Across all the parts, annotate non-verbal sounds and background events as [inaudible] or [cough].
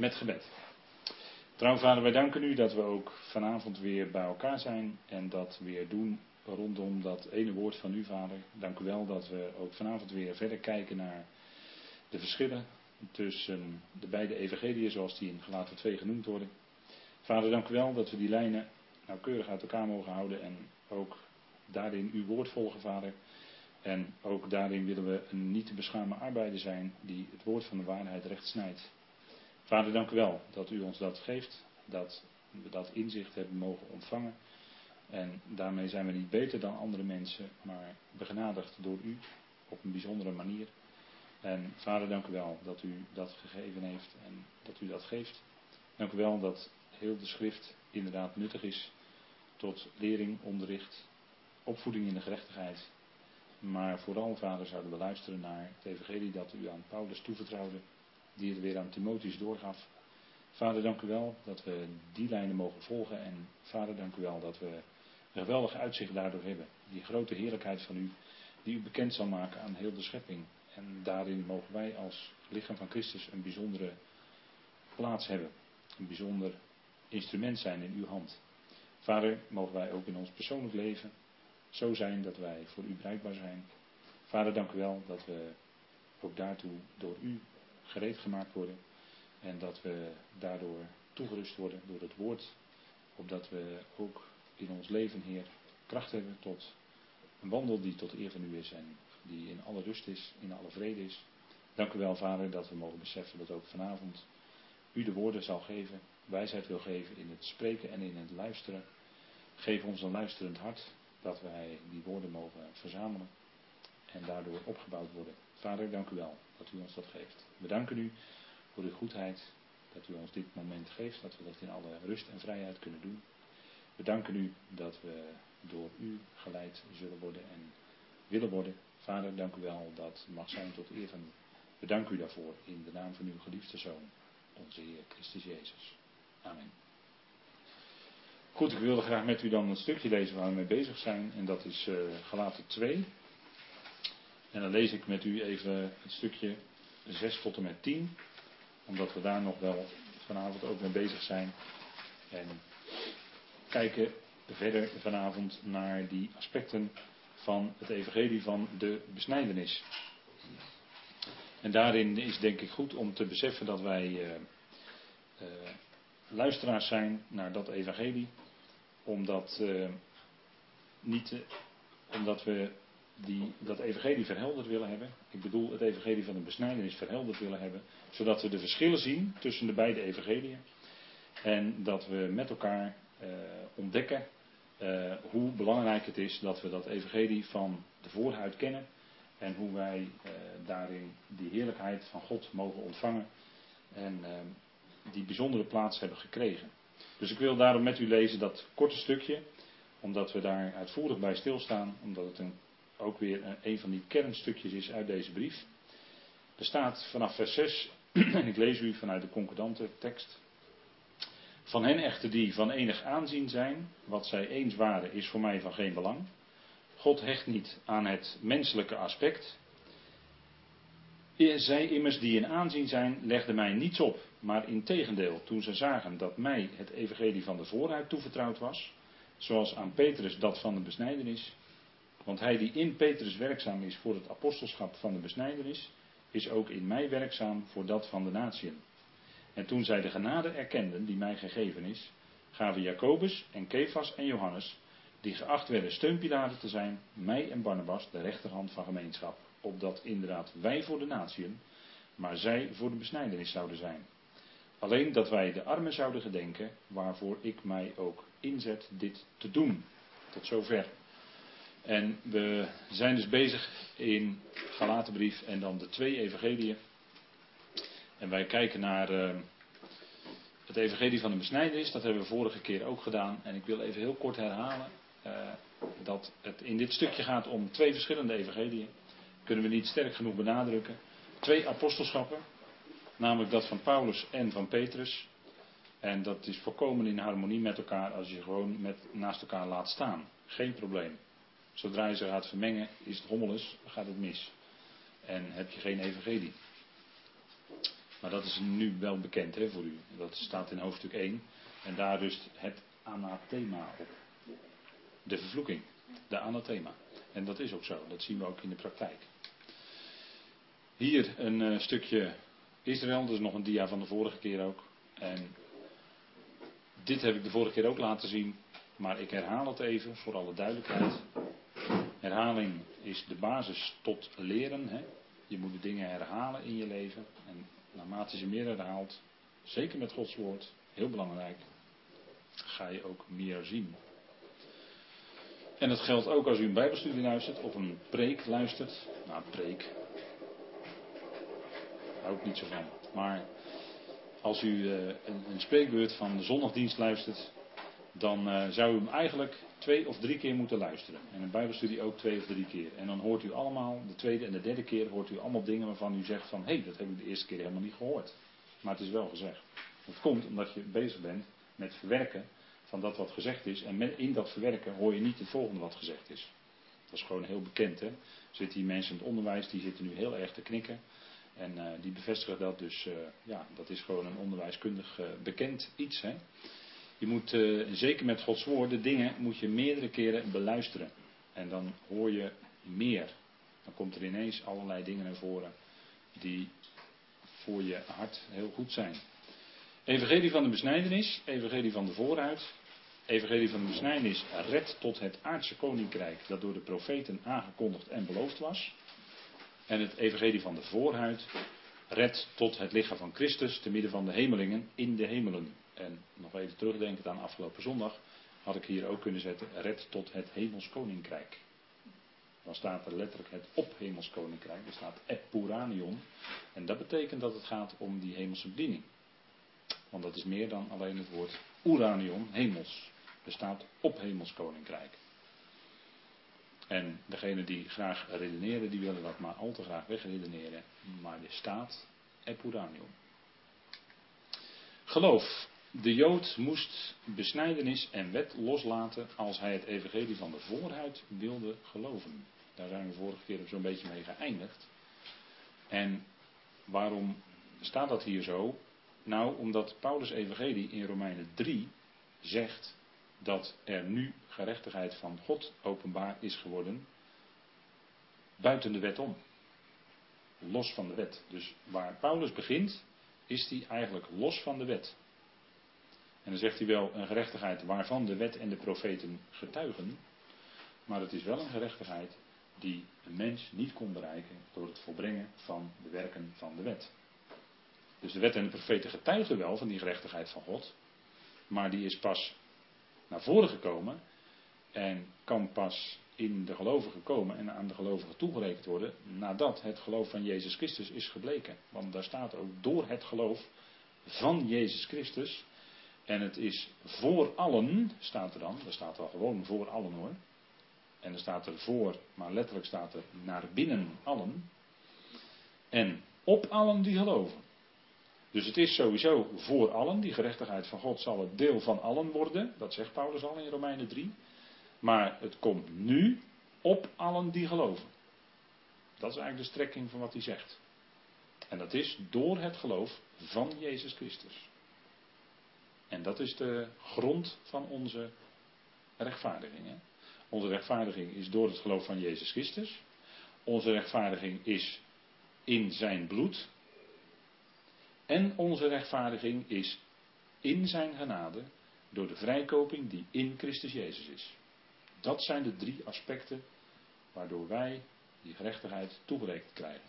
met gebed. Trouw vader, wij danken u dat we ook vanavond weer bij elkaar zijn en dat weer doen rondom dat ene woord van u, vader. Dank u wel dat we ook vanavond weer verder kijken naar de verschillen tussen de beide evangeliën zoals die in Galaten 2 genoemd worden. Vader, dank u wel dat we die lijnen nauwkeurig uit elkaar mogen houden en ook daarin uw woord volgen, vader. En ook daarin willen we een niet te beschamen arbeider zijn die het woord van de waarheid recht snijdt. Vader, dank u wel dat u ons dat geeft, dat we dat inzicht hebben mogen ontvangen. En daarmee zijn we niet beter dan andere mensen, maar begenadigd door u op een bijzondere manier. En vader, dank u wel dat u dat gegeven heeft en dat u dat geeft. Dank u wel dat heel de schrift inderdaad nuttig is tot lering, onderricht, opvoeding in de gerechtigheid. Maar vooral, vader, zouden we luisteren naar het evangelie dat u aan Paulus toevertrouwde, die het weer aan Timotheus doorgaf. Vader, dank u wel dat we die lijnen mogen volgen. En vader, dank u wel dat we een geweldig uitzicht daardoor hebben. Die grote heerlijkheid van u, die u bekend zal maken aan heel de schepping. En daarin mogen wij als lichaam van Christus een bijzondere plaats hebben. Een bijzonder instrument zijn in uw hand. Vader, mogen wij ook in ons persoonlijk leven zo zijn dat wij voor u bereikbaar zijn. Vader, dank u wel dat we ook daartoe door u gereed gemaakt worden. En dat we daardoor toegerust worden door het woord. Opdat we ook in ons leven, Heer, kracht hebben tot een wandel die tot eer van u is en die in alle rust is, in alle vrede is. Dank u wel, Vader, dat we mogen beseffen dat ook vanavond u de woorden zal geven, wijsheid wil geven in het spreken en in het luisteren. Geef ons een luisterend hart, dat wij die woorden mogen verzamelen en daardoor opgebouwd worden. Vader, dank u wel dat u ons dat geeft. We danken u voor uw goedheid, dat u ons dit moment geeft, dat we dat in alle rust en vrijheid kunnen doen. We danken u dat we door u geleid zullen worden en willen worden. Vader, dank u wel dat mag zijn tot eer van u. We danken u daarvoor in de naam van uw geliefde Zoon, onze Heer Christus Jezus. Amen. Goed, ik wilde graag met u dan een stukje lezen waar we mee bezig zijn. En dat is uh, Galaten 2. En dan lees ik met u even het stukje 6 tot en met 10. Omdat we daar nog wel vanavond ook mee bezig zijn. En kijken verder vanavond naar die aspecten van het evangelie van de besnijdenis. En daarin is denk ik goed om te beseffen dat wij uh, uh, luisteraars zijn naar dat evangelie. Omdat, uh, niet, omdat we die, dat evangelie verhelderd willen hebben. Ik bedoel het evangelie van de besnijdenis verhelderd willen hebben. Zodat we de verschillen zien tussen de beide evangeliën. En dat we met elkaar ontdekken uh, hoe belangrijk het is dat we dat evangelie van de voorhuid kennen en hoe wij uh, daarin die heerlijkheid van God mogen ontvangen en die bijzondere plaats hebben gekregen. Dus ik wil daarom met u lezen dat korte stukje, omdat we daar uitvoerig bij stilstaan, omdat het een, ook weer een, een van die kernstukjes is uit deze brief. Er staat vanaf vers 6, [clears throat] en ik lees u vanuit de concordante tekst. Van hen echter die van enig aanzien zijn, wat zij eens waren, is voor mij van geen belang. God hecht niet aan het menselijke aspect. Zij immers die in aanzien zijn, legden mij niets op, maar in tegendeel, toen ze zagen dat mij het evangelie van de vooruit toevertrouwd was, zoals aan Petrus dat van de besnijdenis, want hij die in Petrus werkzaam is voor het apostelschap van de besnijdenis, is ook in mij werkzaam voor dat van de natieën. En toen zij de genade erkenden die mij gegeven is, gaven Jacobus en Kefas en Johannes, die geacht werden steunpilaren te zijn, mij en Barnabas de rechterhand van gemeenschap, opdat inderdaad wij voor de natieën, maar zij voor de besnijdenis zouden zijn. Alleen dat wij de armen zouden gedenken, waarvoor ik mij ook inzet dit te doen. Tot zover. En we zijn dus bezig in Galatenbrief en dan de twee evangeliën. En wij kijken naar uh, het evangelie van de besnijdenis. Dat hebben we vorige keer ook gedaan. En ik wil even heel kort herhalen uh, dat het in dit stukje gaat om twee verschillende evangeliën. Kunnen we niet sterk genoeg benadrukken. Twee apostelschappen. Namelijk dat van Paulus en van Petrus. En dat is volkomen in harmonie met elkaar als je gewoon met, naast elkaar laat staan. Geen probleem. Zodra je ze gaat vermengen, is het hommeles, gaat het mis. En heb je geen evangelie. Maar dat is nu wel bekend hè, voor u. Dat staat in hoofdstuk 1. En daar rust het anathema op. De vervloeking. De anathema. En dat is ook zo. Dat zien we ook in de praktijk. Hier een uh, stukje Israël. Dat is nog een dia van de vorige keer ook. En dit heb ik de vorige keer ook laten zien. Maar ik herhaal het even voor alle duidelijkheid. Herhaling is de basis tot leren. Hè? Je moet de dingen herhalen in je leven. En naarmate je meer herhaalt, zeker met Gods woord, heel belangrijk, ga je ook meer zien. En dat geldt ook als u een Bijbelstudie luistert of een preek luistert. Nou, preek. Hou ik niet zo van. Maar als u uh, een, spreekbeurt van de zondagdienst luistert, dan uh, zou u hem eigenlijk twee of drie keer moeten luisteren. En een Bijbelstudie ook twee of drie keer. En dan hoort u allemaal, de tweede en de derde keer, hoort u allemaal dingen waarvan u zegt van, hé, hey, dat heb ik de eerste keer helemaal niet gehoord. Maar het is wel gezegd. Dat komt omdat je bezig bent met verwerken van dat wat gezegd is. En in dat verwerken hoor je niet het volgende wat gezegd is. Dat is gewoon heel bekend. Hè? Zitten hier mensen in het onderwijs, die zitten nu heel erg te knikken. En uh, die bevestigen dat. Dus uh, ja, dat is gewoon een onderwijskundig uh, bekend iets. Hè? Je moet, zeker met Gods woord, de dingen moet je meerdere keren beluisteren. En dan hoor je meer. Dan komt er ineens allerlei dingen naar voren die voor je hart heel goed zijn. Evangelie van de besnijdenis, evangelie van de vooruit, evangelie van de besnijdenis red tot het aardse koninkrijk dat door de profeten aangekondigd en beloofd was. En het evangelie van de voorhuid red tot het lichaam van Christus te midden van de hemelingen in de hemelen. En nog even terugdenkend aan afgelopen zondag had ik hier ook kunnen zetten red tot het hemels koninkrijk. Dan staat er letterlijk het op hemels koninkrijk. Er staat epuranion. En dat betekent dat het gaat om die hemelse bediening. Want dat is meer dan alleen het woord uranion, hemels. Er staat op hemels koninkrijk. En degene die graag redeneren, die willen dat maar al te graag wegredeneren. Maar er staat epuranion. Geloof. De Jood moest besnijdenis en wet loslaten als hij het evangelie van de voorhuid wilde geloven. Daar zijn we vorige keer zo'n beetje mee geëindigd. En waarom staat dat hier zo? Nou, omdat Paulus' evangelie in Romeinen 3 zegt dat er nu gerechtigheid van God openbaar is geworden buiten de wet om. Los van de wet. Dus waar Paulus begint, is hij eigenlijk los van de wet. En dan zegt hij wel een gerechtigheid waarvan de wet en de profeten getuigen. Maar het is wel een gerechtigheid die een mens niet kon bereiken door het volbrengen van de werken van de wet. Dus de wet en de profeten getuigen wel van die gerechtigheid van God. Maar die is pas naar voren gekomen. En kan pas in de gelovigen komen en aan de gelovigen toegerekend worden. Nadat het geloof van Jezus Christus is gebleken. Want daar staat ook door het geloof van Jezus Christus. En het is voor allen, staat er dan. Daar staat wel gewoon voor allen hoor. En er staat er voor, maar letterlijk staat er naar binnen allen. En op allen die geloven. Dus het is sowieso voor allen. Die gerechtigheid van God zal het deel van allen worden. Dat zegt Paulus al in Romeinen 3. Maar het komt nu op allen die geloven. Dat is eigenlijk de strekking van wat hij zegt. En dat is door het geloof van Jezus Christus. En dat is de grond van onze rechtvaardiging. Onze rechtvaardiging is door het geloof van Jezus Christus. Onze rechtvaardiging is in zijn bloed. En onze rechtvaardiging is in zijn genade door de vrijkoping die in Christus Jezus is. Dat zijn de drie aspecten waardoor wij die gerechtigheid toegerekend krijgen.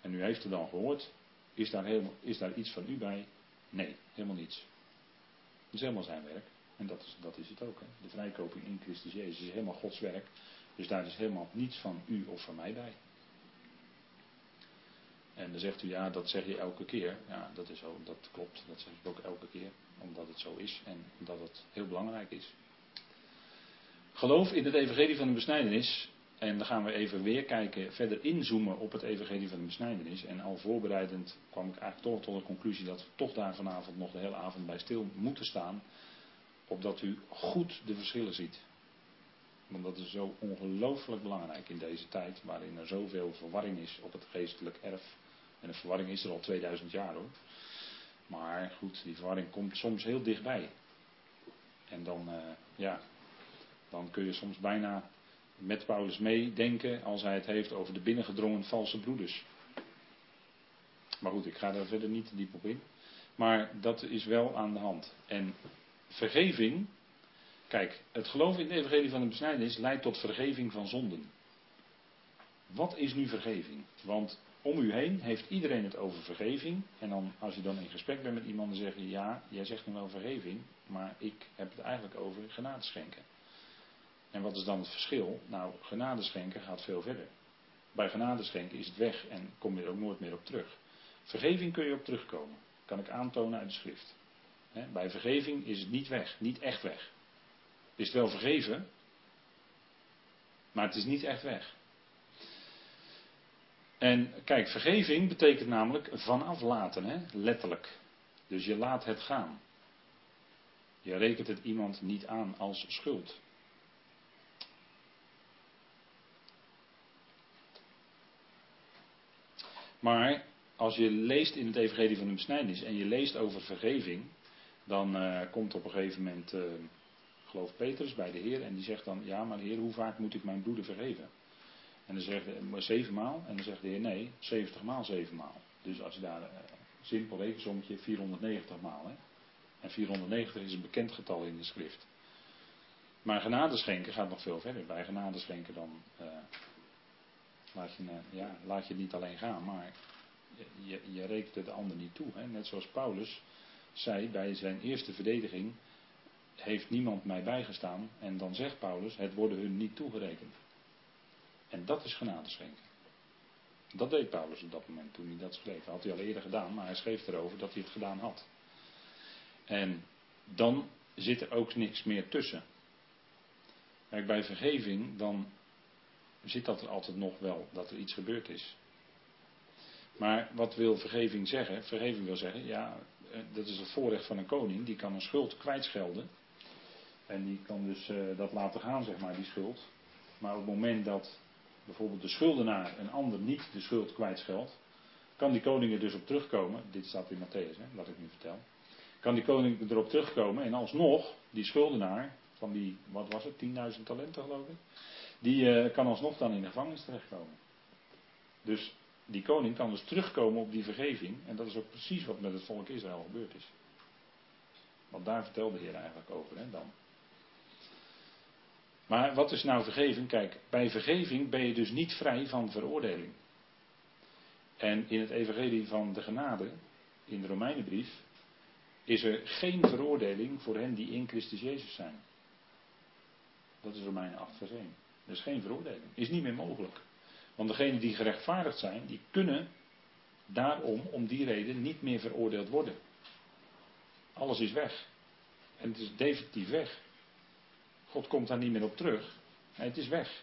En u heeft er dan gehoord, is daar, helemaal, is daar iets van u bij? Nee, helemaal niets. Dat is helemaal zijn werk. En dat is, dat is het ook. Hè. De vrijkoping in Christus Jezus is helemaal Gods werk. Dus daar is helemaal niets van u of van mij bij. En dan zegt u, ja, dat zeg je elke keer. Ja, dat is zo, dat klopt. Dat zeg ik ook elke keer. Omdat het zo is en omdat het heel belangrijk is. Geloof in het evangelie van de besnijdenis. En dan gaan we even weer kijken, verder inzoomen op het evangelie van de besnijdenis. En al voorbereidend kwam ik eigenlijk toch tot de conclusie dat we toch daar vanavond nog de hele avond bij stil moeten staan. Opdat u goed de verschillen ziet. Want dat is zo ongelooflijk belangrijk in deze tijd waarin er zoveel verwarring is op het geestelijk erf En de verwarring is er al 2000 jaar hoor. Maar goed, die verwarring komt soms heel dichtbij. En dan, uh, ja, dan kun je soms bijna met Paulus meedenken als hij het heeft over de binnengedrongen valse broeders. Maar goed, ik ga daar verder niet te diep op in. Maar dat is wel aan de hand. En vergeving, kijk, het geloof in de evangelie van de besnijdenis leidt tot vergeving van zonden. Wat is nu vergeving? Want om u heen heeft iedereen het over vergeving. En dan, als je dan in gesprek bent met iemand, dan zeg je ja, jij zegt nu wel vergeving, maar ik heb het eigenlijk over genade schenken. En wat is dan het verschil? Nou, genade schenken gaat veel verder. Bij genade schenken is het weg en kom je er ook nooit meer op terug. Vergeving kun je op terugkomen. Kan ik aantonen uit de schrift. bij vergeving is het niet weg, niet echt weg. Het is wel vergeven, maar het is niet echt weg. En kijk, vergeving betekent namelijk vanaf laten, hè? letterlijk. Dus je laat het gaan. Je rekent het iemand niet aan als schuld. Maar als je leest in het Evangelie van de Besnijdenis en je leest over vergeving, dan uh, komt op een gegeven moment, uh, geloof Petrus bij de Heer en die zegt dan, ja maar Heer, hoe vaak moet ik mijn broeder vergeven? En dan zegt hij, zeven maal. En dan zegt de Heer, nee, 70 maal zeven maal. Dus als je daar, uh, simpel rekensommetje, 490 maal. Hè? En 490 is een bekend getal in de schrift. Maar genadeschenken gaat nog veel verder. Bij genadeschenken dan laat, je, ja, laat je niet alleen gaan, maar je, je rekent het de ander niet toe. Hè? Net zoals Paulus zei bij zijn eerste verdediging, heeft niemand mij bijgestaan. En dan zegt Paulus, het worden hun niet toegerekend. En dat is genade schenken. Dat deed Paulus op dat moment toen hij dat schreef. Dat had hij al eerder gedaan, maar hij schreef erover dat hij het gedaan had. En dan zit er ook niks meer tussen. Kijk, bij vergeving, dan zit dat er altijd nog wel, dat er iets gebeurd is. Maar wat wil vergeving zeggen? Vergeving wil zeggen, ja, eh, dat is het voorrecht van een koning, die kan een schuld kwijtschelden. En die kan dus uh, dat laten gaan, zeg maar, die schuld. Maar op het moment dat bijvoorbeeld de schuldenaar een ander niet de schuld kwijtscheldt, kan die koning er dus op terugkomen. Dit staat in Matthäus, hè, wat ik nu vertel. Kan die koning erop terugkomen en alsnog die schuldenaar van die, wat was het, 10.000 talenten geloof ik, die uh, kan alsnog dan in de gevangenis terechtkomen. Dus die koning kan dus terugkomen op die vergeving. En dat is ook precies wat met het volk Israël gebeurd is. Want daar vertelde de Heer eigenlijk over hè, dan. Maar wat is nou vergeving? Kijk, bij vergeving ben je dus niet vrij van veroordeling. En in het evangelie van de genade, in de Romeinenbrief, is er geen veroordeling voor hen die in Christus Jezus zijn. Dat is Romeinen 8 vers 1. Er is geen veroordeling. Is niet meer mogelijk. Want degenen die gerechtvaardigd zijn, die kunnen daarom, om die reden, niet meer veroordeeld worden. Alles is weg. En het is definitief weg. God komt daar niet meer op terug. Nee, het is weg.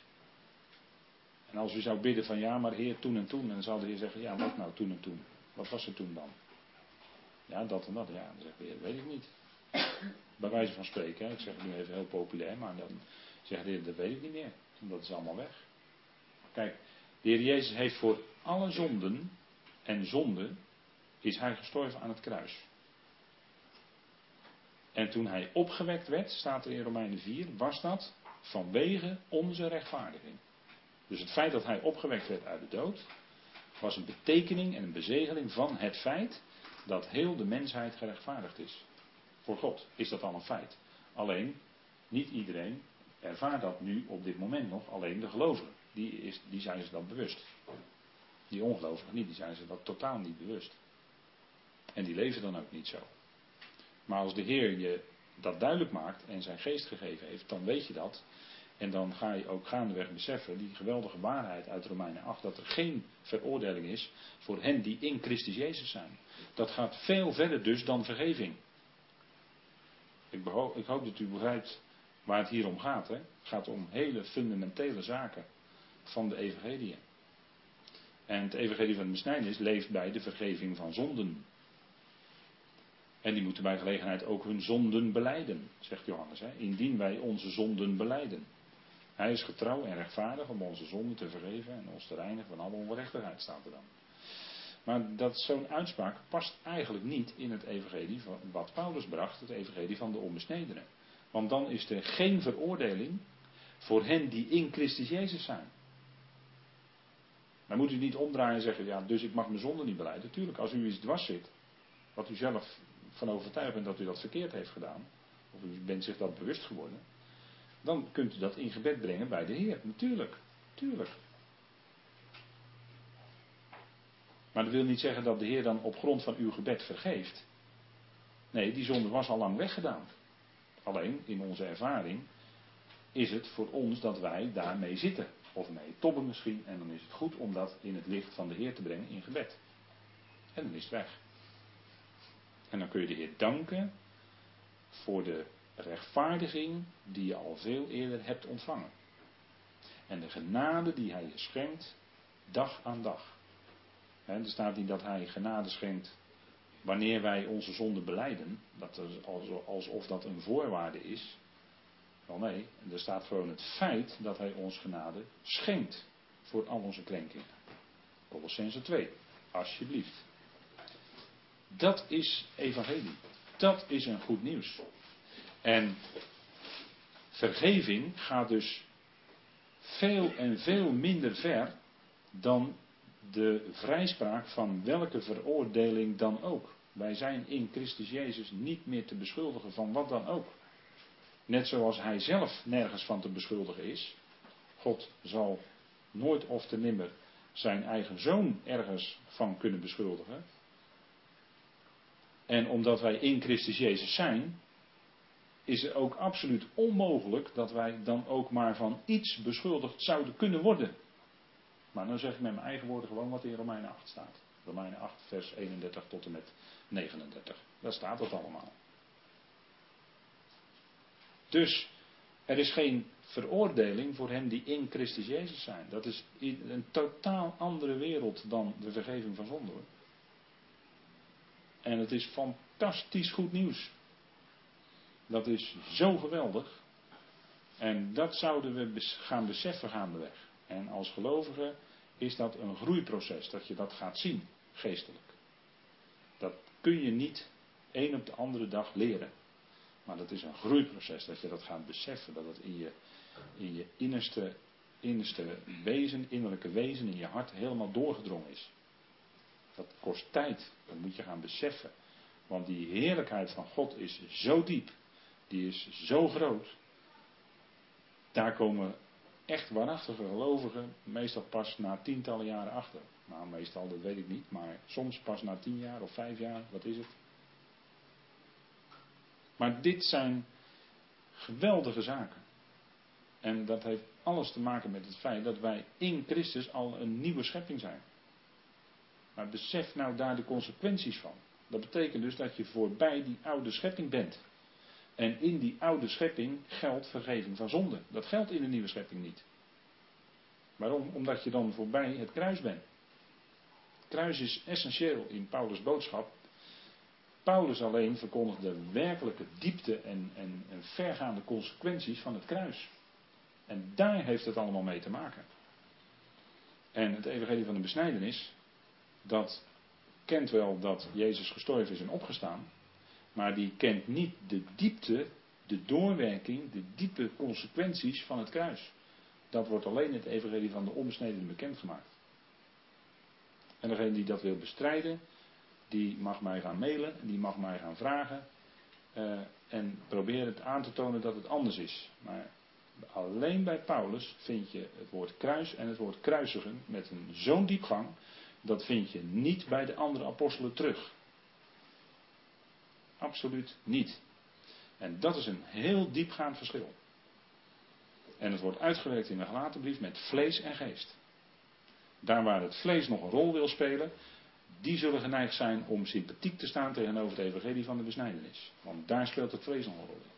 En als u zou bidden van ja, maar Heer, toen en toen, dan zou de Heer zeggen, ja, wat nou toen en toen? Wat was er toen dan? Ja, dat en dat. Ja, dan zegt de Heer, weet ik niet. Bij wijze van spreken, ik zeg het nu even heel populair, maar dan zegt de Heer, dat weet ik niet meer. Dat is allemaal weg. Kijk, de Heer Jezus heeft voor alle zonden en zonden is hij gestorven aan het kruis. En toen hij opgewekt werd, staat er in Romeinen 4, was dat vanwege onze rechtvaardiging. Dus het feit dat hij opgewekt werd uit de dood, was een betekening en een bezegeling van het feit dat heel de mensheid gerechtvaardigd is. Voor God is dat al een feit. Alleen, niet iedereen ervaart dat nu op dit moment nog, alleen de gelovigen die, is, die zijn ze dat bewust. Die ongelovigen niet, die zijn ze dat totaal niet bewust. En die leven dan ook niet zo. Maar als de Heer je dat duidelijk maakt en zijn geest gegeven heeft, dan weet je dat. En dan ga je ook gaandeweg beseffen, die geweldige waarheid uit Romeinen 8, dat er geen veroordeling is voor hen die in Christus Jezus zijn. Dat gaat veel verder dus dan vergeving. Ik, ik hoop dat u begrijpt waar het hier om gaat. Hè? Gaat om hele fundamentele zaken van de evangelie. En het evangelie van de besnijdenis leeft bij de vergeving van zonden. En die moeten bij gelegenheid ook hun zonden beleiden, zegt Johannes. Hè? Indien wij onze zonden beleiden. Hij is getrouw en rechtvaardig om onze zonden te vergeven en ons te reinigen van alle ongerechtigheid, staat er dan. Maar dat zo'n uitspraak past eigenlijk niet in het evangelie van wat Paulus bracht, het evangelie van de onbesnedenen. Want dan is er geen veroordeling voor hen die in Christus Jezus zijn. Dan moet u niet omdraaien en zeggen, ja, dus ik mag mijn zonde niet beleiden. Tuurlijk, als u iets dwars zit, wat u zelf van overtuigd bent dat u dat verkeerd heeft gedaan, of u bent zich dat bewust geworden, dan kunt u dat in gebed brengen bij de Heer. Natuurlijk, tuurlijk. Maar dat wil niet zeggen dat de Heer dan op grond van uw gebed vergeeft. Nee, die zonde was al lang weggedaan. Alleen in onze ervaring is het voor ons dat wij daarmee zitten. Of mee tobben misschien. En dan is het goed om dat in het licht van de Heer te brengen in gebed. En dan is het weg. En dan kun je de Heer danken voor de rechtvaardiging die je al veel eerder hebt ontvangen. En de genade die Hij je schenkt, dag aan dag. er staat niet dat Hij genade schenkt wanneer wij onze zonde beleiden. Dat er alsof dat een voorwaarde is. Wel nee, er staat gewoon het feit dat Hij ons genade schenkt voor al onze krenkingen. Colossense 2, alsjeblieft. Dat is evangelie. Dat is een goed nieuws. En vergeving gaat dus veel en veel minder ver dan de vrijspraak van welke veroordeling dan ook. Wij zijn in Christus Jezus niet meer te beschuldigen van wat dan ook. Net zoals hij zelf nergens van te beschuldigen is. God zal nooit of te nimmer zijn eigen zoon ergens van kunnen beschuldigen. En omdat wij in Christus Jezus zijn, is het ook absoluut onmogelijk dat wij dan ook maar van iets beschuldigd zouden kunnen worden. Maar dan zeg ik met mijn eigen woorden gewoon wat in Romeinen 8 staat. Romeinen 8, vers 31 tot en met 39. Daar staat het allemaal. Dus er is geen veroordeling voor hen die in Christus Jezus zijn. Dat is een totaal andere wereld dan de vergeving van zonde. En het is fantastisch goed nieuws. Dat is zo geweldig. En dat zouden we gaan beseffen gaandeweg. En als gelovige is dat een groeiproces, dat je dat gaat zien, geestelijk. Dat kun je niet één op de andere dag leren. Maar dat is een groeiproces, dat je dat gaat beseffen, dat het in je, in je innerste, innerste wezen, innerlijke wezen, in je hart helemaal doorgedrongen is. Dat kost tijd, dat moet je gaan beseffen. Want die heerlijkheid van God is zo diep, die is zo groot. Daar komen echt waarachtige gelovigen meestal pas na tientallen jaren achter. Nou, meestal, dat weet ik niet, maar soms pas na tien jaar of vijf jaar, wat is het? Maar dit zijn geweldige zaken. En dat heeft alles te maken met het feit dat wij in Christus al een nieuwe schepping zijn. Maar besef nou daar de consequenties van. Dat betekent dus dat je voorbij die oude schepping bent. En in die oude schepping geldt vergeving van zonde. Dat geldt in de nieuwe schepping niet. Waarom? Omdat je dan voorbij het kruis bent. Kruis is essentieel in Paulus' boodschap. Paulus alleen verkondigt de werkelijke diepte en, en, en vergaande consequenties van het kruis. En daar heeft het allemaal mee te maken. En het evangelie van de besnijdenis, dat kent wel dat Jezus gestorven is en opgestaan. Maar die kent niet de diepte, de doorwerking, de diepe consequenties van het kruis. Dat wordt alleen in het evangelie van de onbesneden bekendgemaakt. En degene die dat wil bestrijden, die mag mij gaan mailen, die mag mij gaan vragen. Uh, en probeer het aan te tonen dat het anders is. Maar alleen bij Paulus vind je het woord kruis en het woord kruisigen met een zo'n diepgang. Dat vind je niet bij de andere apostelen terug. Absoluut niet. En dat is een heel diepgaand verschil. En het wordt uitgewerkt in de gelaten brief met vlees en geest. Daar waar het vlees nog een rol wil spelen, die zullen geneigd zijn om sympathiek te staan tegenover het evangelie van de besnijdenis. Want daar speelt het vlees nog een rol in.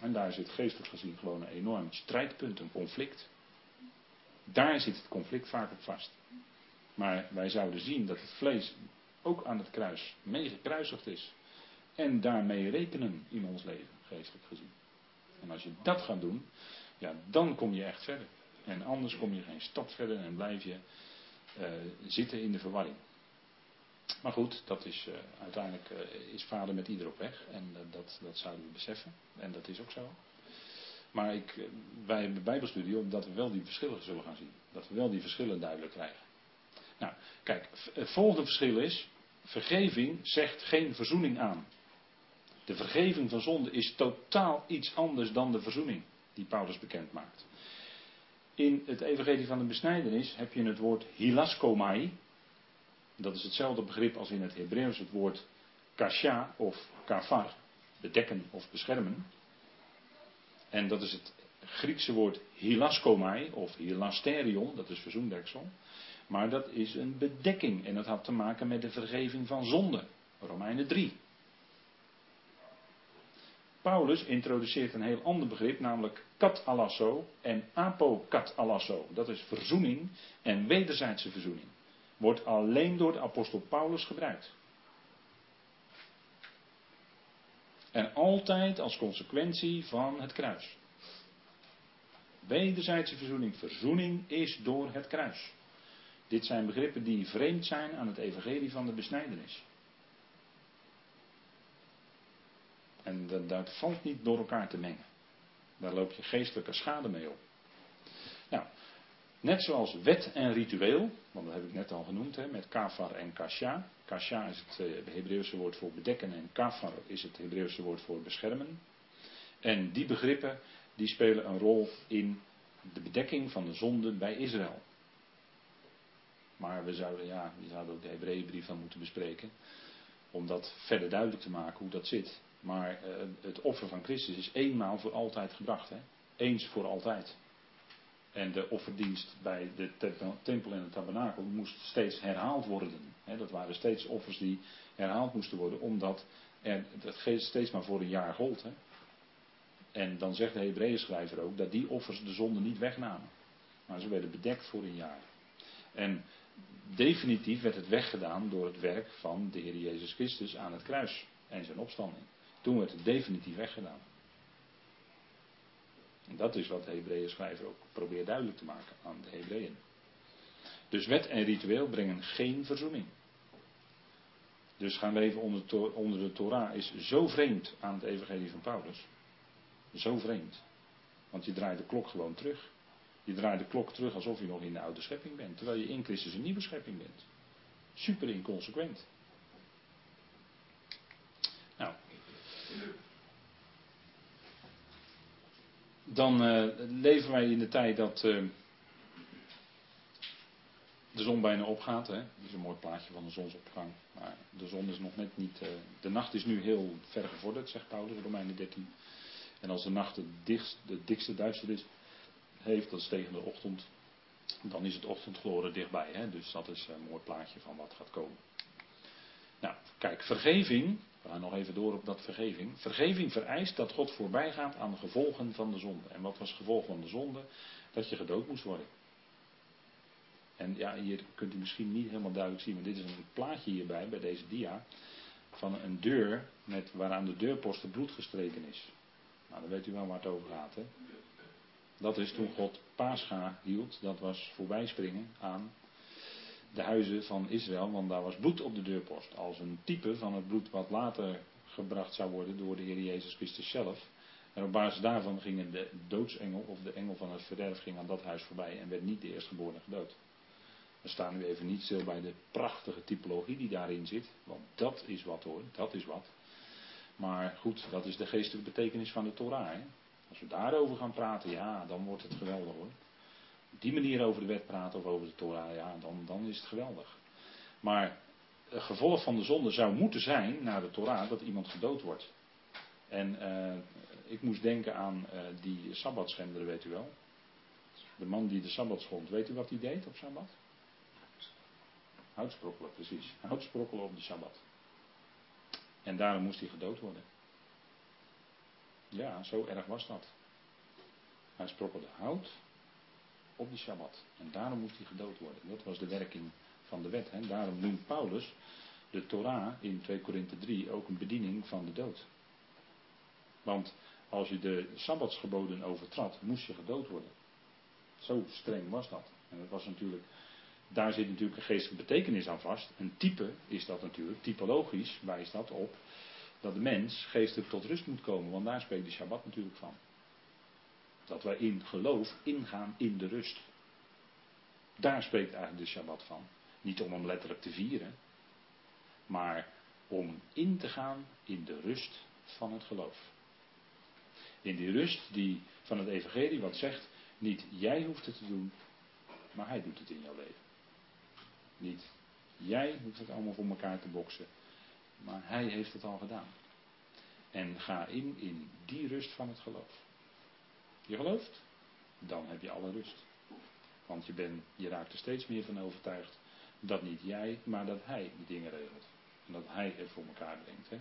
En daar zit geestelijk gezien gewoon een enorm strijdpunt, een conflict. Daar zit het conflict vaak op vast. Maar wij zouden zien dat het vlees ook aan het kruis meegekruisigd is. En daarmee rekenen in ons leven, geestelijk gezien. En als je dat gaat doen, ja, dan kom je echt verder. En anders kom je geen stap verder en blijf je uh, zitten in de verwarring. Maar goed, dat is, uh, uiteindelijk uh, is vader met ieder op weg. En dat, dat zouden we beseffen. En dat is ook zo. Maar ik, wij hebben bijbelstudie omdat we wel die verschillen zullen gaan zien. Dat we wel die verschillen duidelijk krijgen. Nou, kijk, het volgende verschil is, vergeving zegt geen verzoening aan. De vergeving van zonde is totaal iets anders dan de verzoening die Paulus bekend maakt. In het evangelie van de besnijdenis heb je het woord hilaskomai. Dat is hetzelfde begrip als in het Hebreeuws het woord kasha of kafar, bedekken of beschermen. En dat is het Griekse woord hilaskomai of hilasterion, dat is verzoendeksel. Maar dat is een bedekking en dat had te maken met de vergeving van zonde. Romeinen 3. Paulus introduceert een heel ander begrip, namelijk katalasso en apokatalasso. Dat is verzoening en wederzijdse verzoening. Wordt alleen door de apostel Paulus gebruikt. En altijd als consequentie van het kruis. Wederzijdse verzoening. Verzoening is door het kruis. Dit zijn begrippen die vreemd zijn aan het evangelie van de besnijdenis. En dat, dat valt niet door elkaar te mengen. Daar loop je geestelijke schade mee op. Nou, net zoals wet en ritueel, want dat heb ik net al genoemd, hè, met kafar en kasha. Kasha is het uh, Hebreeuwse woord voor bedekken en kafar is het Hebreeuwse woord voor beschermen. En die begrippen die spelen een rol in de bedekking van de zonde bij Israël. Maar we zouden, ja, we zouden ook de Hebreeënbrief van moeten bespreken. Om dat verder duidelijk te maken hoe dat zit. Maar uh, het offer van Christus is eenmaal voor altijd gebracht. Hè? Eens voor altijd. En de offerdienst bij de tempel en het tabernakel moest steeds herhaald worden. Dat waren steeds offers die herhaald moesten worden, omdat er, het steeds maar voor een jaar gold. En dan zegt de Hebreeën schrijver ook dat die offers de zonde niet wegnamen. Maar ze werden bedekt voor een jaar. En definitief werd het weggedaan door het werk van de Heer Jezus Christus aan het kruis en zijn opstanding. Toen werd het definitief weggedaan. En dat is wat de Hebreeën schrijver ook probeert duidelijk te maken aan de Hebreeën. Dus wet en ritueel brengen geen verzoening. Dus gaan leven onder, onder de Torah is zo vreemd aan het evangelie van Paulus. Zo vreemd. Want je draait de klok gewoon terug. Je draait de klok terug alsof je nog in de oude schepping bent. Terwijl je in Christus een nieuwe schepping bent. Super inconsequent. Nou. Dan uh, leven wij in de tijd dat uh, de zon bijna opgaat. Hè? Dat is een mooi plaatje van de zonsopgang. Maar de zon is nog net niet. Uh, de nacht is nu heel ver gevorderd, zegt Paulus, Romeinen 13. En als de nacht het, dichtst, de dikste duisternis heeft, dat is tegen de ochtend, dan is het ochtendgloren dichtbij. Hè? Dus dat is een mooi plaatje van wat gaat komen. Nou, kijk, vergeving, we gaan nog even door op dat vergeving. Vergeving vereist dat God voorbij gaat aan de gevolgen van de zonde. En wat was het gevolg van de zonde? Dat je gedood moest worden. En ja, hier kunt u misschien niet helemaal duidelijk zien, maar dit is een plaatje hierbij, bij deze dia, van een deur met, waaraan de deurposten bloed gestreken is. Nou, dan weet u wel waar het over gaat. Hè? Dat is toen God Pascha hield, dat was voorbijspringen aan de huizen van Israël, want daar was bloed op de deurpost. Als een type van het bloed wat later gebracht zou worden door de Heer Jezus Christus zelf. En op basis daarvan ging de doodsengel of de engel van het verderf ging aan dat huis voorbij en werd niet de eerstgeborene gedood. We staan nu even niet stil bij de prachtige typologie die daarin zit, want dat is wat hoor, dat is wat. Maar goed, dat is de geestelijke betekenis van de Torah. Hè? Als we daarover gaan praten, ja, dan wordt het geweldig hoor. Op die manier over de wet praten of over de Torah, ja, dan, dan is het geweldig. Maar het gevolg van de zonde zou moeten zijn, naar de Torah, dat iemand gedood wordt. En uh, ik moest denken aan uh, die sabbatschender, weet u wel. De man die de sabbat schond, weet u wat hij deed op sabbat? Houtsprokkelen, precies. Houtsprokkelen op de sabbat. En daarom moest hij gedood worden. Ja, zo erg was dat. Hij sprokkelde hout op de Shabbat. En daarom moest hij gedood worden. Dat was de werking van de wet. Hè. Daarom noemt Paulus de Torah in 2 Korinthe 3 ook een bediening van de dood. Want als je de Sabbatsgeboden overtrad, moest je gedood worden. Zo streng was dat. En dat was natuurlijk daar zit natuurlijk een geestelijke betekenis aan vast. Een type is dat natuurlijk, typologisch wijst dat op dat de mens geestelijk tot rust moet komen, want daar spreekt de Shabbat natuurlijk van. Dat wij in geloof ingaan in de rust. Daar spreekt eigenlijk de Shabbat van. Niet om hem letterlijk te vieren, maar om in te gaan in de rust van het geloof. In die rust die van het Evangelie wat zegt, niet jij hoeft het te doen, maar hij doet het in jouw leven. Niet jij hoeft het allemaal voor elkaar te boksen, maar hij heeft het al gedaan. En ga in in die rust van het geloof. Je gelooft? Dan heb je alle rust. Want je, bent, je raakt er steeds meer van overtuigd dat niet jij, maar dat hij die dingen regelt. En dat hij het voor elkaar brengt. Hè?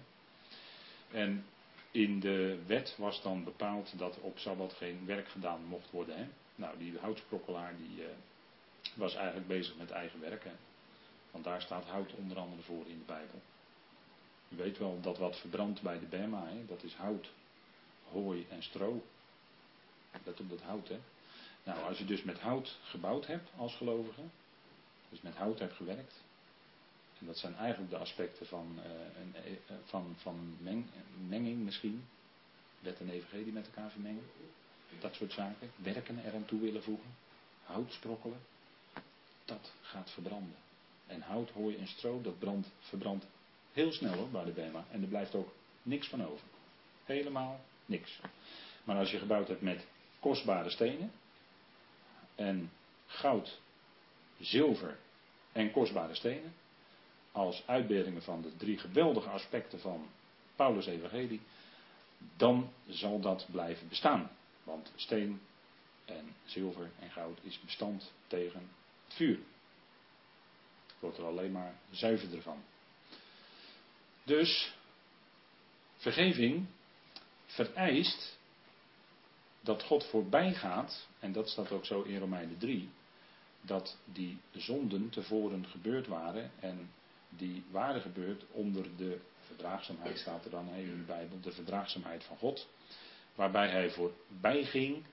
En in de wet was dan bepaald dat op Sabbat geen werk gedaan mocht worden. Hè? Nou, die houtsprokkelaar die uh, was eigenlijk bezig met eigen werk. Hè? Want daar staat hout onder andere voor in de Bijbel. U weet wel dat wat verbrandt bij de Bema, hè? dat is hout, hooi en stro. Let op dat hout, hè. Nou, als je dus met hout gebouwd hebt als gelovige, dus met hout hebt gewerkt, en dat zijn eigenlijk de aspecten van, een, uh, van, van meng, menging misschien, wet en evangelie met elkaar vermengen, dat soort zaken, werken eraan toe willen voegen, hout sprokkelen, dat gaat verbranden. En hout, hooi en stro, dat brandt, verbrandt heel snel hoor, bij de Bema. En er blijft ook niks van over. Helemaal niks. Maar als je gebouwd hebt met kostbare stenen. En goud, zilver en kostbare stenen. Als uitbeeldingen van de drie geweldige aspecten van Paulus' Evangelie. Dan zal dat blijven bestaan. Want steen en zilver en goud is bestand tegen het vuur. Het wordt er alleen maar zuiverder van. Dus vergeving vereist dat God voorbij gaat, en dat staat ook zo in Romeinen 3, dat die zonden tevoren gebeurd waren en die waren gebeurd onder de verdraagzaamheid, staat er dan in de Bijbel, de verdraagzaamheid van God, waarbij hij voorbij ging.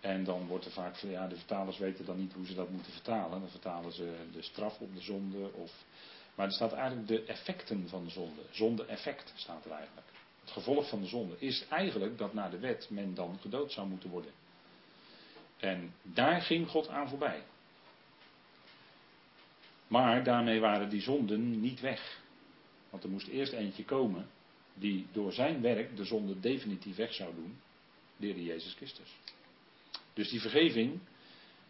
En dan wordt er vaak, ja, de vertalers weten dan niet hoe ze dat moeten vertalen. Dan vertalen ze de straf op de zonde. Of, maar er staat eigenlijk de effecten van de zonde. Zonde-effect staat er eigenlijk. Het gevolg van de zonde is eigenlijk dat naar de wet men dan gedood zou moeten worden. En daar ging God aan voorbij. Maar daarmee waren die zonden niet weg. Want er moest eerst eentje komen die door zijn werk de zonde definitief weg zou doen. De Jezus Christus. Dus die vergeving,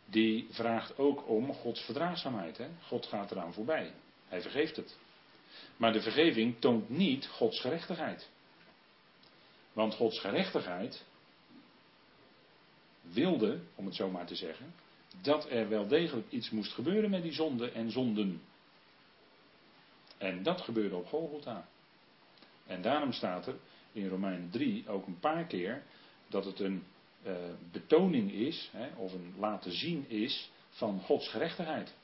die vraagt ook om Gods verdraagzaamheid. Hè? God gaat eraan voorbij. Hij vergeeft het. Maar de vergeving toont niet Gods gerechtigheid. Want Gods gerechtigheid wilde, om het zo maar te zeggen, dat er wel degelijk iets moest gebeuren met die zonde en zonden. En dat gebeurde op Golgotha. En daarom staat er in Romeinen 3 ook een paar keer dat het een uh, betoning is, hè, of een laten zien is, van Gods gerechtigheid.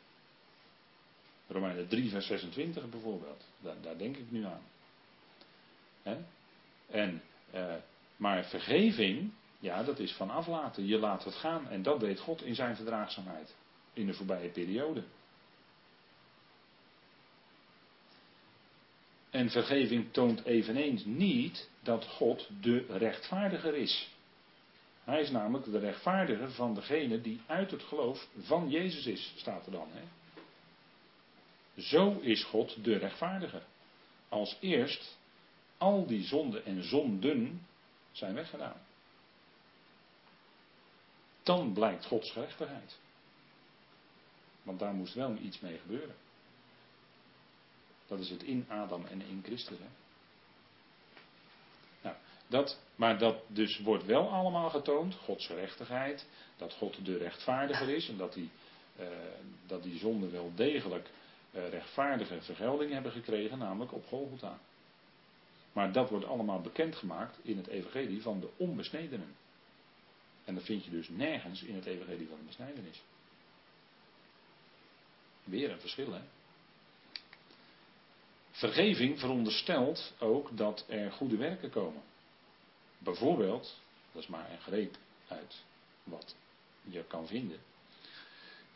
Romeinen 3, vers 26 bijvoorbeeld. Daar, daar denk ik nu aan. Hè? En uh, maar vergeving, ja, dat is van aflaten. Je laat het gaan. En dat deed God in zijn verdraagzaamheid. In de voorbije periode. En vergeving toont eveneens niet dat God de rechtvaardiger is. Hij is namelijk de rechtvaardiger van degene die uit het geloof van Jezus is, staat er dan. Hè? Zo is God de rechtvaardiger. Als eerst al die zonden en zonden zijn weggedaan. Dan blijkt Gods gerechtigheid. Want daar moest wel iets mee gebeuren. Dat is het in Adam en in Christus. Hè? Nou, dat, maar dat dus wordt wel allemaal getoond, Gods gerechtigheid, dat God de rechtvaardiger is en dat die, uh, dat die zonden wel degelijk uh, rechtvaardige vergelding hebben gekregen, namelijk op Golgotha. Maar dat wordt allemaal bekendgemaakt in het evangelie van de onbesnedenen. En dat vind je dus nergens in het evangelie van de besnijdenis. Weer een verschil, hè? Vergeving veronderstelt ook dat er goede werken komen. Bijvoorbeeld, dat is maar een greep uit wat je kan vinden.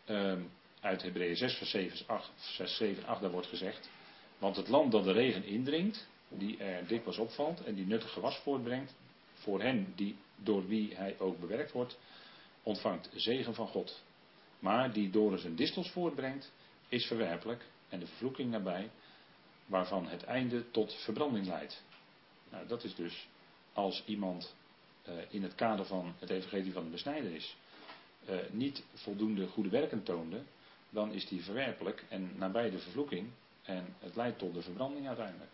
Uh, uit Hebreeën 6, vers 7, 8, 6, 7, 8, daar wordt gezegd. Want het land dat de regen indringt, die er dikwijls opvalt en die nuttig gewas voortbrengt, voor hen die, door wie hij ook bewerkt wordt, ontvangt zegen van God. Maar die door zijn distels voortbrengt, is verwerpelijk en de vervloeking nabij, waarvan het einde tot verbranding leidt. Nou, dat is dus als iemand uh, in het kader van het evangelie van de besnijdenis uh, niet voldoende goede werken toonde, dan is die verwerpelijk en nabij de vervloeking en het leidt tot de verbranding uiteindelijk.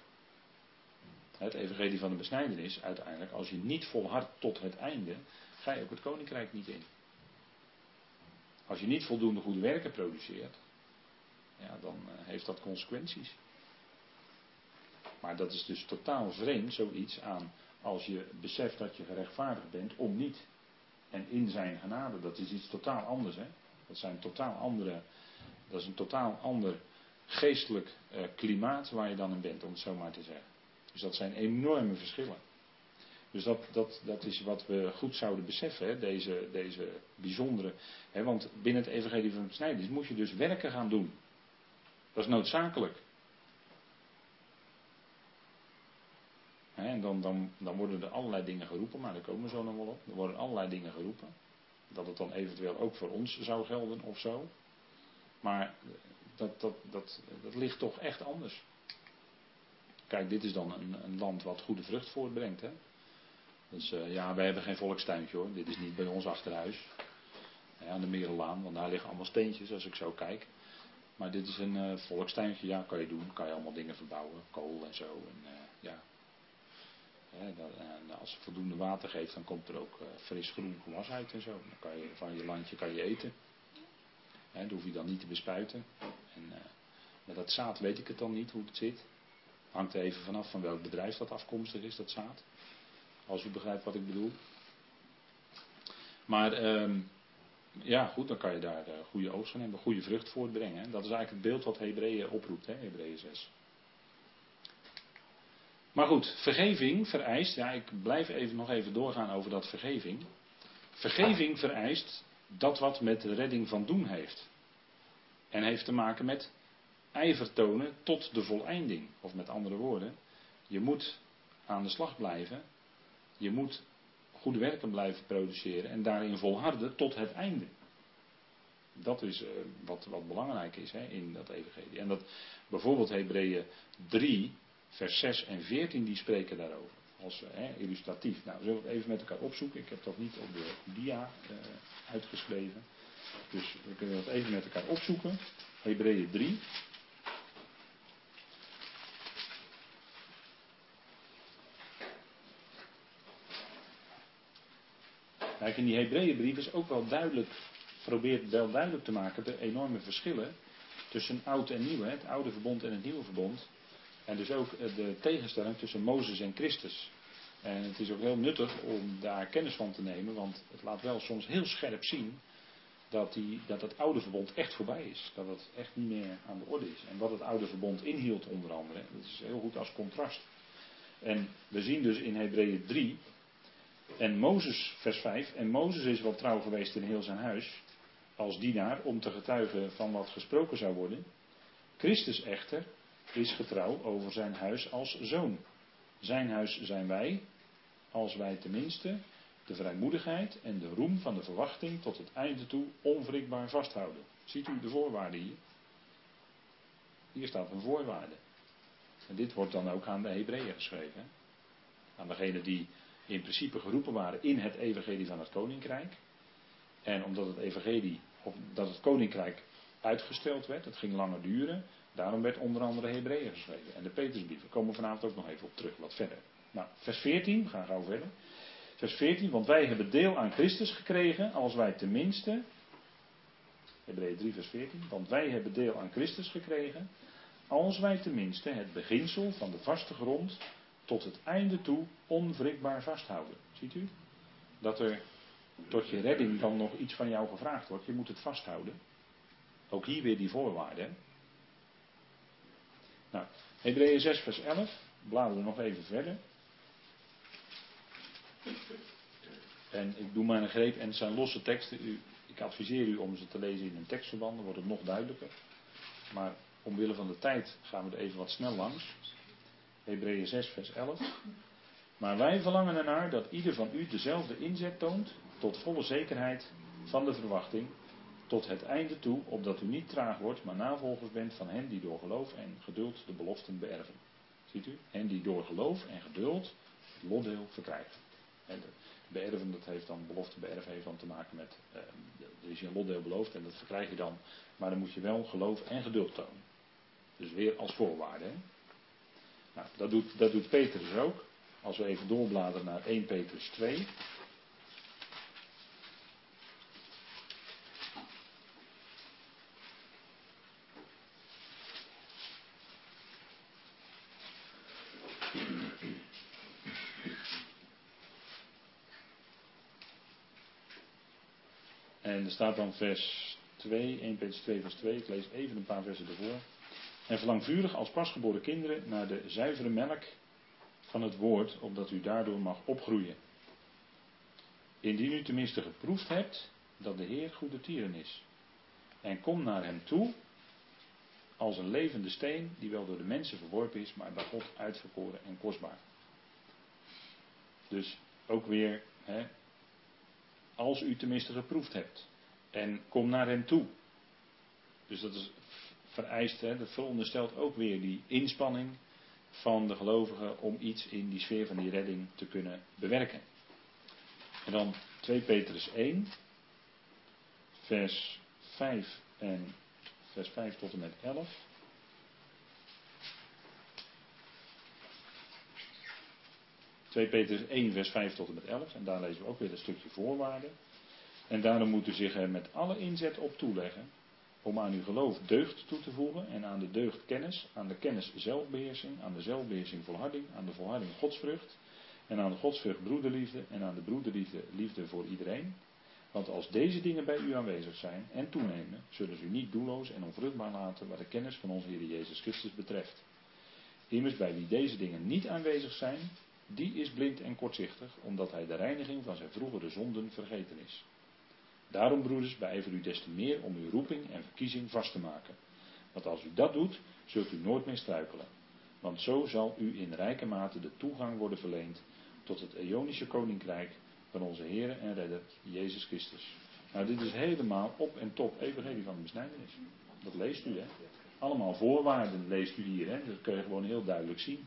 Het evangelie van de besnijdenis, uiteindelijk, als je niet volhardt tot het einde, ga je ook het koninkrijk niet in. Als je niet voldoende goede werken produceert, ja, dan uh, heeft dat consequenties. Maar dat is dus totaal vreemd, zoiets aan als je beseft dat je gerechtvaardigd bent om niet. En in zijn genade, dat is iets totaal anders. Hè? Dat, zijn totaal andere, dat is een totaal ander geestelijk uh, klimaat waar je dan in bent, om het zo maar te zeggen. Dus dat zijn enorme verschillen. Dus dat, dat, dat is wat we goed zouden beseffen, hè? Deze, deze bijzondere. Hè? Want binnen het Evangelie van Besnijdenis moet je dus werken gaan doen. Dat is noodzakelijk. en dan, dan, dan worden er allerlei dingen geroepen, maar daar komen we zo nog wel op. Er worden allerlei dingen geroepen. Dat het dan eventueel ook voor ons zou gelden of zo. Maar dat, dat, dat, dat ligt toch echt anders. Kijk, dit is dan een, een land wat goede vrucht voortbrengt. Hè? Dus uh, ja, wij hebben geen volkstuintje hoor. Dit is niet bij ons achterhuis. Ja, aan de Merelaan, want daar liggen allemaal steentjes als ik zo kijk. Maar dit is een uh, volkstuintje, ja, kan je doen. Kan je allemaal dingen verbouwen, kool en zo. En, uh, ja. en als het voldoende water geeft, dan komt er ook fris groen gewas uit en zo. Dan kan je van je landje kan je eten. He, dat hoef je dan niet te bespuiten. En, met dat zaad weet ik het dan niet hoe het zit. Hangt even vanaf van welk bedrijf dat afkomstig is, dat zaad. Als u begrijpt wat ik bedoel. Maar uh, ja, goed, dan kan je daar uh, goede oogst van hebben, goede vrucht voortbrengen. Dat is eigenlijk het beeld wat Hebreeën oproept, hè, Hebreeën 6. Maar goed, vergeving vereist, ja, ik blijf even, nog even doorgaan over dat vergeving. Vergeving vereist dat wat met redding van doen heeft. En heeft te maken met ijver tonen tot de voleinding. Of met andere woorden, je moet aan de slag blijven. Je moet goede werken blijven produceren en daarin volharden tot het einde. Dat is uh, wat, wat belangrijk is hè, in dat evangelie. En dat bijvoorbeeld Hebreeën 3, vers 6 en 14, die spreken daarover. Als uh, illustratief. Nou, zullen we het even met elkaar opzoeken. Ik heb dat niet op de dia uh, uitgeschreven. Dus we kunnen dat even met elkaar opzoeken. Hebreeën 3. Kijk, in die Hebreeënbrief is ook wel duidelijk, probeert wel duidelijk te maken de enorme verschillen tussen oud en nieuw, het oude verbond en het nieuwe verbond. En dus ook eh, de tegenstelling tussen Mozes en Christus. En het is ook heel nuttig om daar kennis van te nemen, want het laat wel soms heel scherp zien dat, die, dat het oude verbond echt voorbij is. Dat het echt niet meer aan de orde is. En wat het oude verbond inhield onder andere, dat is heel goed als contrast. En we zien dus in Hebreeën 3 en Mozes, vers 5, en Mozes is wel trouw geweest in heel zijn huis, als dienaar, om te getuigen van wat gesproken zou worden. Christus echter is getrouw over zijn huis als zoon. Zijn huis zijn wij, als wij tenminste de vrijmoedigheid en de roem van de verwachting tot het einde toe onwrikbaar vasthouden. Ziet u de voorwaarden hier? Hier staat een voorwaarde. En dit wordt dan ook aan de Hebreeën geschreven. Aan degene die in principe geroepen waren in het evangelie van het koninkrijk. En omdat het evangelie, of dat het koninkrijk uitgesteld werd, het ging langer duren, daarom werd onder andere Hebreeën geschreven. En de Petersbrieven komen we vanavond ook nog even op terug, wat verder. Nou, vers 14, we gaan gauw verder. Vers 14, want wij hebben deel aan Christus gekregen, als wij tenminste, Hebreeën 3 vers 14, want wij hebben deel aan Christus gekregen, als wij tenminste het beginsel van de vaste grond tot het einde toe onwrikbaar vasthouden. Ziet u? Dat er tot je redding dan nog iets van jou gevraagd wordt. Je moet het vasthouden. Ook hier weer die voorwaarden. Nou, Hebreeën 6 vers 11. Bladeren nog even verder. En ik doe maar een greep en het zijn losse teksten. U, ik adviseer u om ze te lezen in een tekstverband, dan wordt het nog duidelijker. Maar omwille van de tijd gaan we er even wat snel langs. Hebreeën 6, vers 11. Maar wij verlangen ernaar dat ieder van u dezelfde inzet toont tot volle zekerheid van de verwachting tot het einde toe, opdat u niet traag wordt, maar navolgers bent van hen die door geloof en geduld de beloften beërven. Ziet u? Hen die door geloof en geduld het lotdeel verkrijgen. En de beërven, dat heeft dan, belofte beërven heeft dan te maken met, eh, er is je een lotdeel beloofd en dat verkrijg je dan, maar dan moet je wel geloof en geduld tonen. Dus weer als voorwaarde. Hè? Nou, dat doet, dat doet Petrus ook. Als we even doorbladeren naar 1 Petrus 2. En er staat dan vers 2, 1 Petrus 2 vers 2, ik lees even een paar versen ervoor. En verlang vurig als pasgeboren kinderen naar de zuivere melk van het woord, opdat u daardoor mag opgroeien. Indien u tenminste geproefd hebt dat de Heer goede tieren is. En kom naar hem toe als een levende steen die wel door de mensen verworpen is, maar bij God uitverkoren en kostbaar. Dus ook weer, hè, als u tenminste geproefd hebt. En kom naar hem toe. Dus dat is vereist, hè, dat veronderstelt ook weer die inspanning van de gelovigen om iets in die sfeer van die redding te kunnen bewerken. En dan 2 Petrus 1, vers 5 en vers 5 tot en met 11. 2 Petrus 1, vers 5 tot en met 11. En daar lezen we ook weer een stukje voorwaarden. En daarom moet u zich er met alle inzet op toeleggen. Om aan uw geloof deugd toe te voegen. En aan de deugd kennis. Aan de kennis zelfbeheersing. Aan de zelfbeheersing volharding. Aan de volharding godsvrucht. En aan de godsvrucht broederliefde. En aan de broederliefde liefde voor iedereen. Want als deze dingen bij u aanwezig zijn en toenemen, zullen ze u niet doelloos en onvruchtbaar laten wat de kennis van onze Heer Jezus Christus betreft. Immers bij wie deze dingen niet aanwezig zijn, die is blind en kortzichtig, omdat hij de reiniging van zijn vroegere zonden vergeten is. Daarom, broeders, beijver u des te meer om uw roeping en verkiezing vast te maken. Want als u dat doet, zult u nooit meer struikelen. Want zo zal u in rijke mate de toegang worden verleend tot het Eonische koninkrijk van onze Heer en Redder, Jezus Christus. Nou, dit is helemaal op en top evangelie van de besnijdenis. Dat leest u, hè. Allemaal voorwaarden leest u hier, hè. Dat kun je gewoon heel duidelijk zien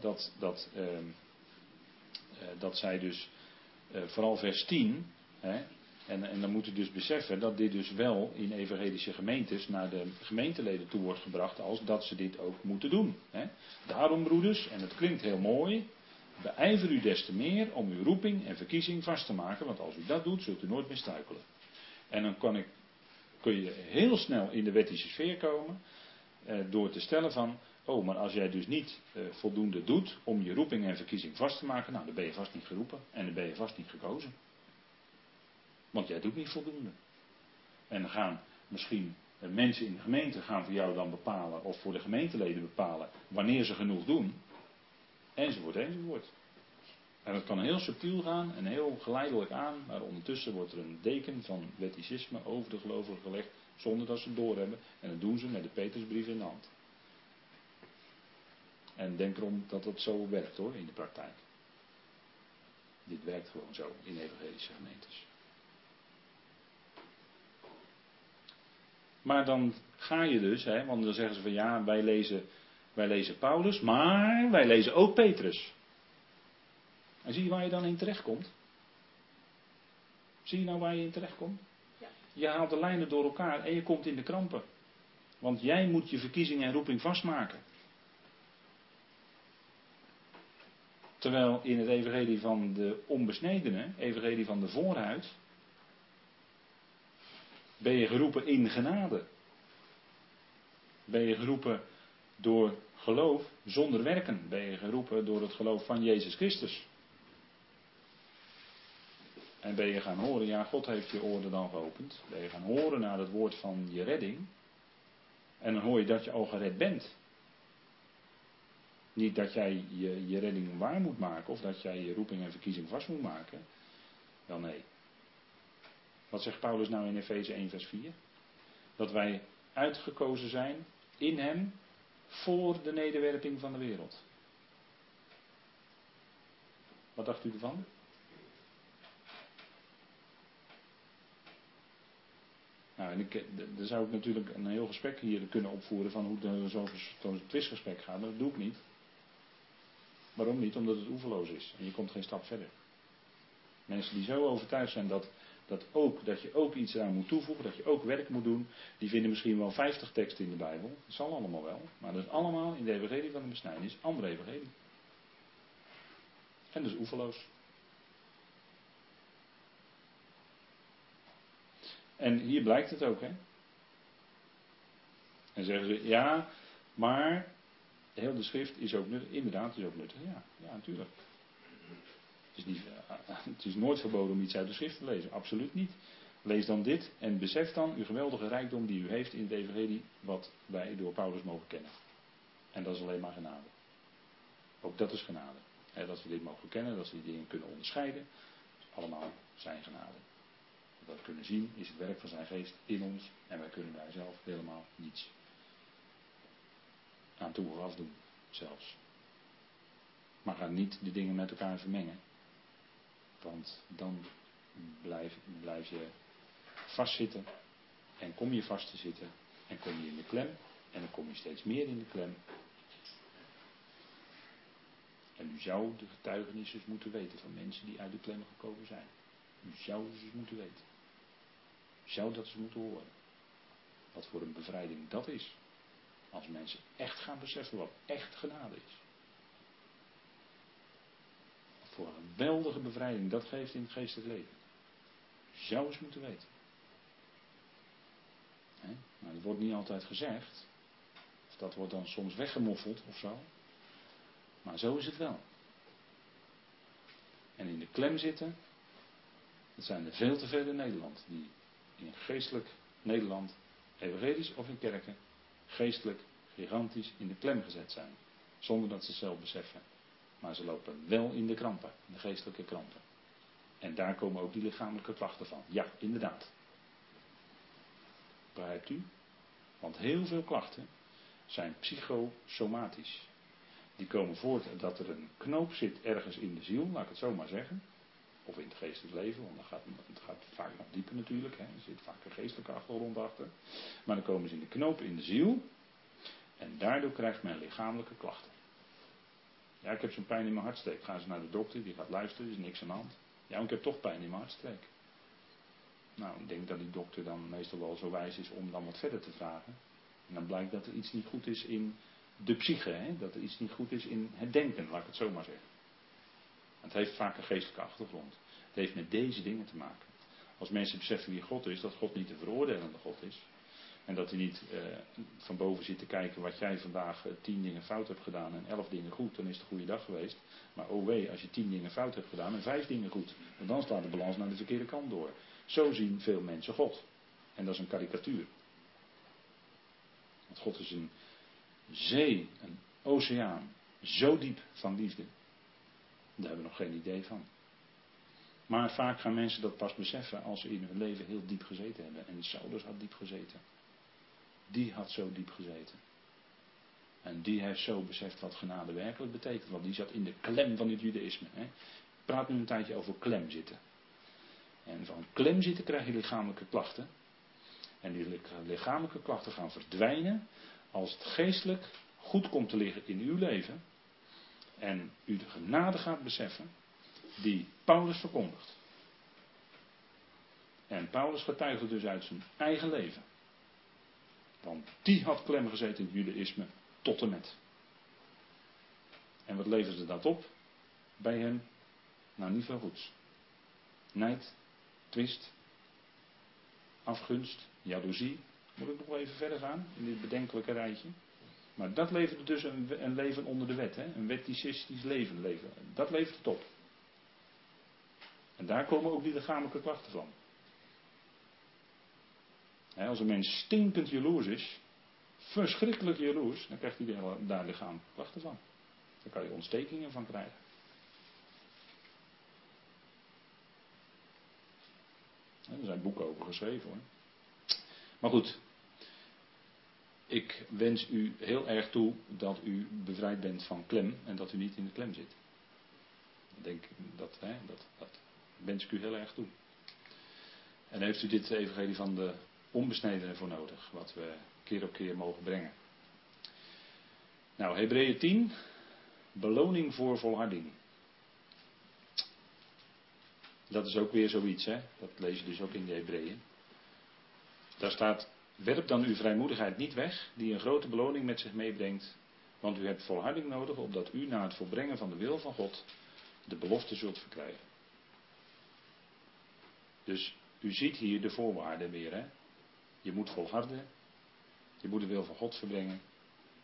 dat, dat, uh, dat zij dus, uh, vooral vers 10, en, en dan moet u dus beseffen dat dit dus wel in evangelische gemeentes naar de gemeenteleden toe wordt gebracht als dat ze dit ook moeten doen. Daarom broeders, en het klinkt heel mooi, beijver u des te meer om uw roeping en verkiezing vast te maken, want als u dat doet, zult u nooit meer struikelen. En dan kan ik, kun je heel snel in de wettische sfeer komen, eh, door te stellen van, Oh, maar als jij dus niet uh, voldoende doet om je roeping en verkiezing vast te maken, nou dan ben je vast niet geroepen en dan ben je vast niet gekozen. Want jij doet niet voldoende. En dan gaan misschien uh, mensen in de gemeente gaan voor jou dan bepalen, of voor de gemeenteleden bepalen, wanneer ze genoeg doen. Enzovoort, enzovoort. En dat kan heel subtiel gaan en heel geleidelijk aan, maar ondertussen wordt er een deken van wetticisme over de gelovigen gelegd, zonder dat ze het doorhebben. En dat doen ze met de Petersbrief in de hand. En denk erom dat het zo werkt hoor, in de praktijk. Dit werkt gewoon zo in evangelische gemeentes. Maar dan ga je dus, hè, want dan zeggen ze van ja, wij lezen, wij lezen Paulus, maar wij lezen ook Petrus. En zie je waar je dan in terechtkomt? Zie je nou waar je in terechtkomt? Ja. Je haalt de lijnen door elkaar en je komt in de krampen. Want jij moet je verkiezing en roeping vastmaken. Terwijl in het evangelie van de onbesnedene, evangelie van de voorhuid, ben je geroepen in genade. Ben je geroepen door geloof zonder werken. Ben je geroepen door het geloof van Jezus Christus. En ben je gaan horen, ja, God heeft je oren dan geopend. Ben je gaan horen naar het woord van je redding. En dan hoor je dat je al gered bent. Niet dat jij je, je redding waar moet maken of dat jij je roeping en verkiezing vast moet maken. Wel nee. Wat zegt Paulus nou in Efeze 1 vers 4? Dat wij uitgekozen zijn in hem voor de nederwerping van de wereld. Wat dacht u ervan? Nou, en ik, dan zou ik natuurlijk een heel gesprek hier kunnen opvoeren van hoe zo'n twistgesprek gaat, maar dat doe ik niet. Waarom niet? Omdat het oeverloos is en je komt geen stap verder. Mensen die zo overtuigd zijn dat, dat, ook, dat je ook iets eraan moet toevoegen, dat je ook werk moet doen, die vinden misschien wel 50 teksten in de Bijbel. Dat zal allemaal wel. Maar dat is allemaal in de evangelie van de besnijdenis, andere evangelie. En dat is oeverloos. En hier blijkt het ook, hè. En zeggen ze, ja, maar heel de schrift is ook nuttig. Inderdaad, is ook nuttig. Ja, ja natuurlijk. Het is, niet, het is nooit verboden om iets uit de schrift te lezen. Absoluut niet. Lees dan dit en besef dan uw geweldige rijkdom die u heeft in het evangelie, wat wij door Paulus mogen kennen. En dat is alleen maar genade. Ook dat is genade. dat we dit mogen kennen, dat we die dingen kunnen onderscheiden. allemaal zijn genade. Wat we kunnen zien is het werk van zijn geest in ons en wij kunnen daar zelf helemaal niets aan toe of afdoen, zelfs. Maar ga niet de dingen met elkaar vermengen. Want dan blijf, blijf je vastzitten. En kom je vast te zitten. En kom je in de klem. En dan kom je steeds meer in de klem. En u zou de getuigenissen moeten weten van mensen die uit de klem gekomen zijn. U zou ze moeten weten. U zou dat ze moeten horen. Wat voor een bevrijding dat is. Als mensen echt gaan beseffen wat echt genade is. Voor een geweldige bevrijding dat geeft in het geestelijk leven. Zou eens moeten weten. He? Maar dat wordt niet altijd gezegd. Of dat wordt dan soms weggemoffeld of zo. Maar zo is het wel. En in de klem zitten, dat zijn er veel te veel in Nederland. Die in geestelijk Nederland, evangelisch of in kerken, geestelijk gigantisch in de klem gezet zijn. Zonder dat ze zelf beseffen. Maar ze lopen wel in de krampen, de geestelijke krampen. En daar komen ook die lichamelijke klachten van. Ja, inderdaad. Begrijpt u? Want heel veel klachten zijn psychosomatisch. Die komen voort dat er een knoop zit ergens in de ziel, laat ik het zo maar zeggen. Of in het geestelijk leven, want dan gaat, het gaat vaak nog dieper natuurlijk. Hè. Er zit vaak een geestelijke achtergrond achter. Maar dan komen ze in de knoop in de ziel. En daardoor krijgt men lichamelijke klachten. Ja, ik heb zo'n pijn in mijn hartstreek. Gaan ze naar de dokter, die gaat luisteren, er is niks aan de hand. Ja, ik heb toch pijn in mijn hartstreek. Nou, ik denk dat die dokter dan meestal wel zo wijs is om dan wat verder te vragen. En dan blijkt dat er iets niet goed is in de psyche, hè? dat er iets niet goed is in het denken, laat ik het zo maar zeggen. Het heeft vaak een geestelijke achtergrond. Het heeft met deze dingen te maken. Als mensen beseffen wie God is, dat God niet de veroordelende God is. En dat hij niet eh, van boven zit te kijken wat jij vandaag eh, tien dingen fout hebt gedaan en elf dingen goed, dan is het een goede dag geweest. Maar oh wee, als je tien dingen fout hebt gedaan en vijf dingen goed, en dan slaat de balans naar de verkeerde kant door. Zo zien veel mensen God. En dat is een karikatuur. Want God is een zee, een oceaan, zo diep van liefde. Daar hebben we nog geen idee van. Maar vaak gaan mensen dat pas beseffen als ze in hun leven heel diep gezeten hebben. En Saulus had diep gezeten. Die had zo diep gezeten. En die heeft zo beseft wat genade werkelijk betekent. Want die zat in de klem van het judaïsme. Hè. Praat nu een tijdje over klem zitten. En van klem zitten krijg je lichamelijke klachten. En die lichamelijke klachten gaan verdwijnen als het geestelijk goed komt te liggen in uw leven. En u de genade gaat beseffen die Paulus verkondigt. En Paulus getuigde dus uit zijn eigen leven. Want die had klem gezeten in het judaïsme tot en met. En wat leverde dat op bij hem? Nou, niet veel goeds. Nijd, twist, afgunst, jaloezie. Moet ik nog even verder gaan in dit bedenkelijke rijtje? Maar dat leverde dus een, een leven onder de wet, hè? een weticistisch leven, leven. Dat levert het op. En daar komen ook die lichamelijke klachten van als een mens stinkend jaloers is, verschrikkelijk jaloers, dan krijgt hij daar lichaam klachten van. Daar kan je ontstekingen van krijgen. Er zijn boeken over geschreven hoor. Maar goed, ik wens u heel erg toe dat u bevrijd bent van klem en dat u niet in de klem zit. Ik denk dat, hè, dat, dat wens ik u heel erg toe. En heeft u dit evangelie van de onbesnedenen voor nodig, wat we keer op keer mogen brengen. Nou, Hebreeën 10, beloning voor volharding. Dat is ook weer zoiets, hè? dat lees je dus ook in de Hebreeën. Daar staat, werp dan uw vrijmoedigheid niet weg, die een grote beloning met zich meebrengt, want u hebt volharding nodig, opdat u na het volbrengen van de wil van God de belofte zult verkrijgen. Dus u ziet hier de voorwaarden weer. Hè? Je moet volharden, je moet de wil van God verbrengen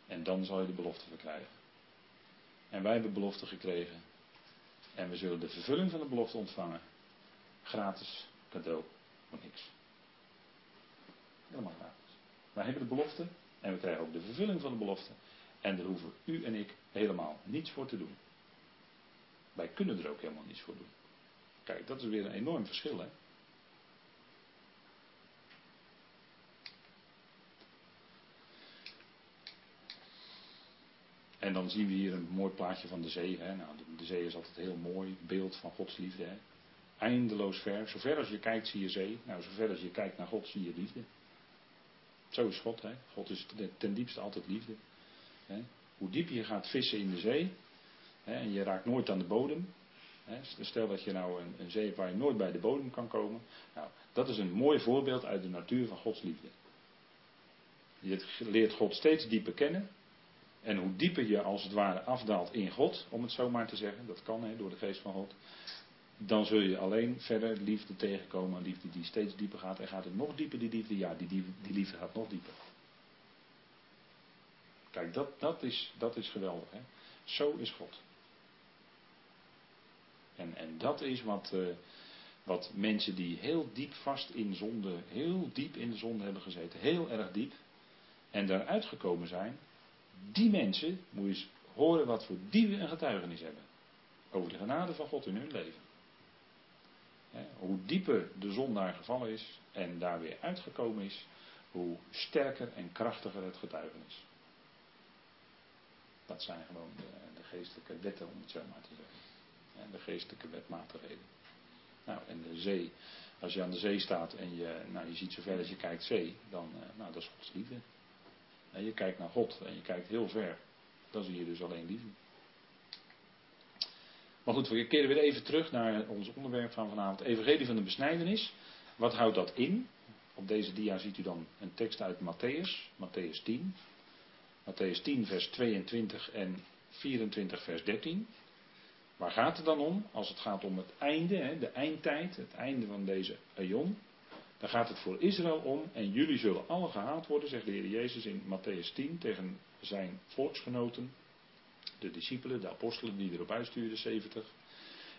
en dan zal je de belofte verkrijgen. En wij hebben belofte gekregen en we zullen de vervulling van de belofte ontvangen. Gratis, cadeau, voor niks. Helemaal gratis. Wij hebben de belofte en we krijgen ook de vervulling van de belofte. En daar hoeven u en ik helemaal niets voor te doen. Wij kunnen er ook helemaal niets voor doen. Kijk, dat is weer een enorm verschil, hè? En dan zien we hier een mooi plaatje van de zee. Hè? Nou, de zee is altijd een heel mooi beeld van Gods liefde. Hè? Eindeloos ver. Zover als je kijkt zie je zee. Nou, zover als je kijkt naar God zie je liefde. Zo is God. Hè? God is ten diepste altijd liefde. Hè? Hoe diep je gaat vissen in de zee. Hè? En je raakt nooit aan de bodem. Stel dat je nou een, een zee hebt waar je nooit bij de bodem kan komen. Nou, dat is een mooi voorbeeld uit de natuur van Gods liefde. Je leert God steeds dieper kennen. En hoe dieper je als het ware afdaalt in God, om het zo maar te zeggen, dat kan hè, door de geest van God, dan zul je alleen verder liefde tegenkomen, een liefde die steeds dieper gaat. En gaat het nog dieper, die liefde? Ja, die, die, die liefde gaat nog dieper. Kijk, dat, dat, is, dat is geweldig. Hè? Zo is God. En, en dat is wat, uh, wat mensen die heel diep vast in zonde, heel diep in de zonde hebben gezeten, heel erg diep, en daaruit gekomen zijn, die mensen, moet je eens horen wat voor dieven een getuigenis hebben. Over de genade van God in hun leven. hoe dieper de zondaar gevallen is en daar weer uitgekomen is, hoe sterker en krachtiger het getuigenis. Dat zijn gewoon de, de geestelijke wetten, om het zo maar te zeggen. de geestelijke wetmatigheden. Nou, en de zee, als je aan de zee staat en je, nou, je ziet zover als je kijkt zee, dan, uh, nou, dat is Gods liefde. En je kijkt naar God en je kijkt heel ver. Dan zie je dus alleen liefde. Maar goed, we keren weer even terug naar ons onderwerp van vanavond. Evangelie van de besnijdenis. Wat houdt dat in? Op deze dia ziet u dan een tekst uit Matthäus, Matthäus 10. Matthäus 10, vers 22 en 24, vers 13. Waar gaat het dan om? Als het gaat om het einde, de eindtijd, het einde van deze eon. Dan gaat het voor Israël om en jullie zullen alle gehaald worden, zegt de Heer Jezus in Matthäus 10 tegen zijn volksgenoten, de discipelen, de apostelen die erop uitstuurden, 70.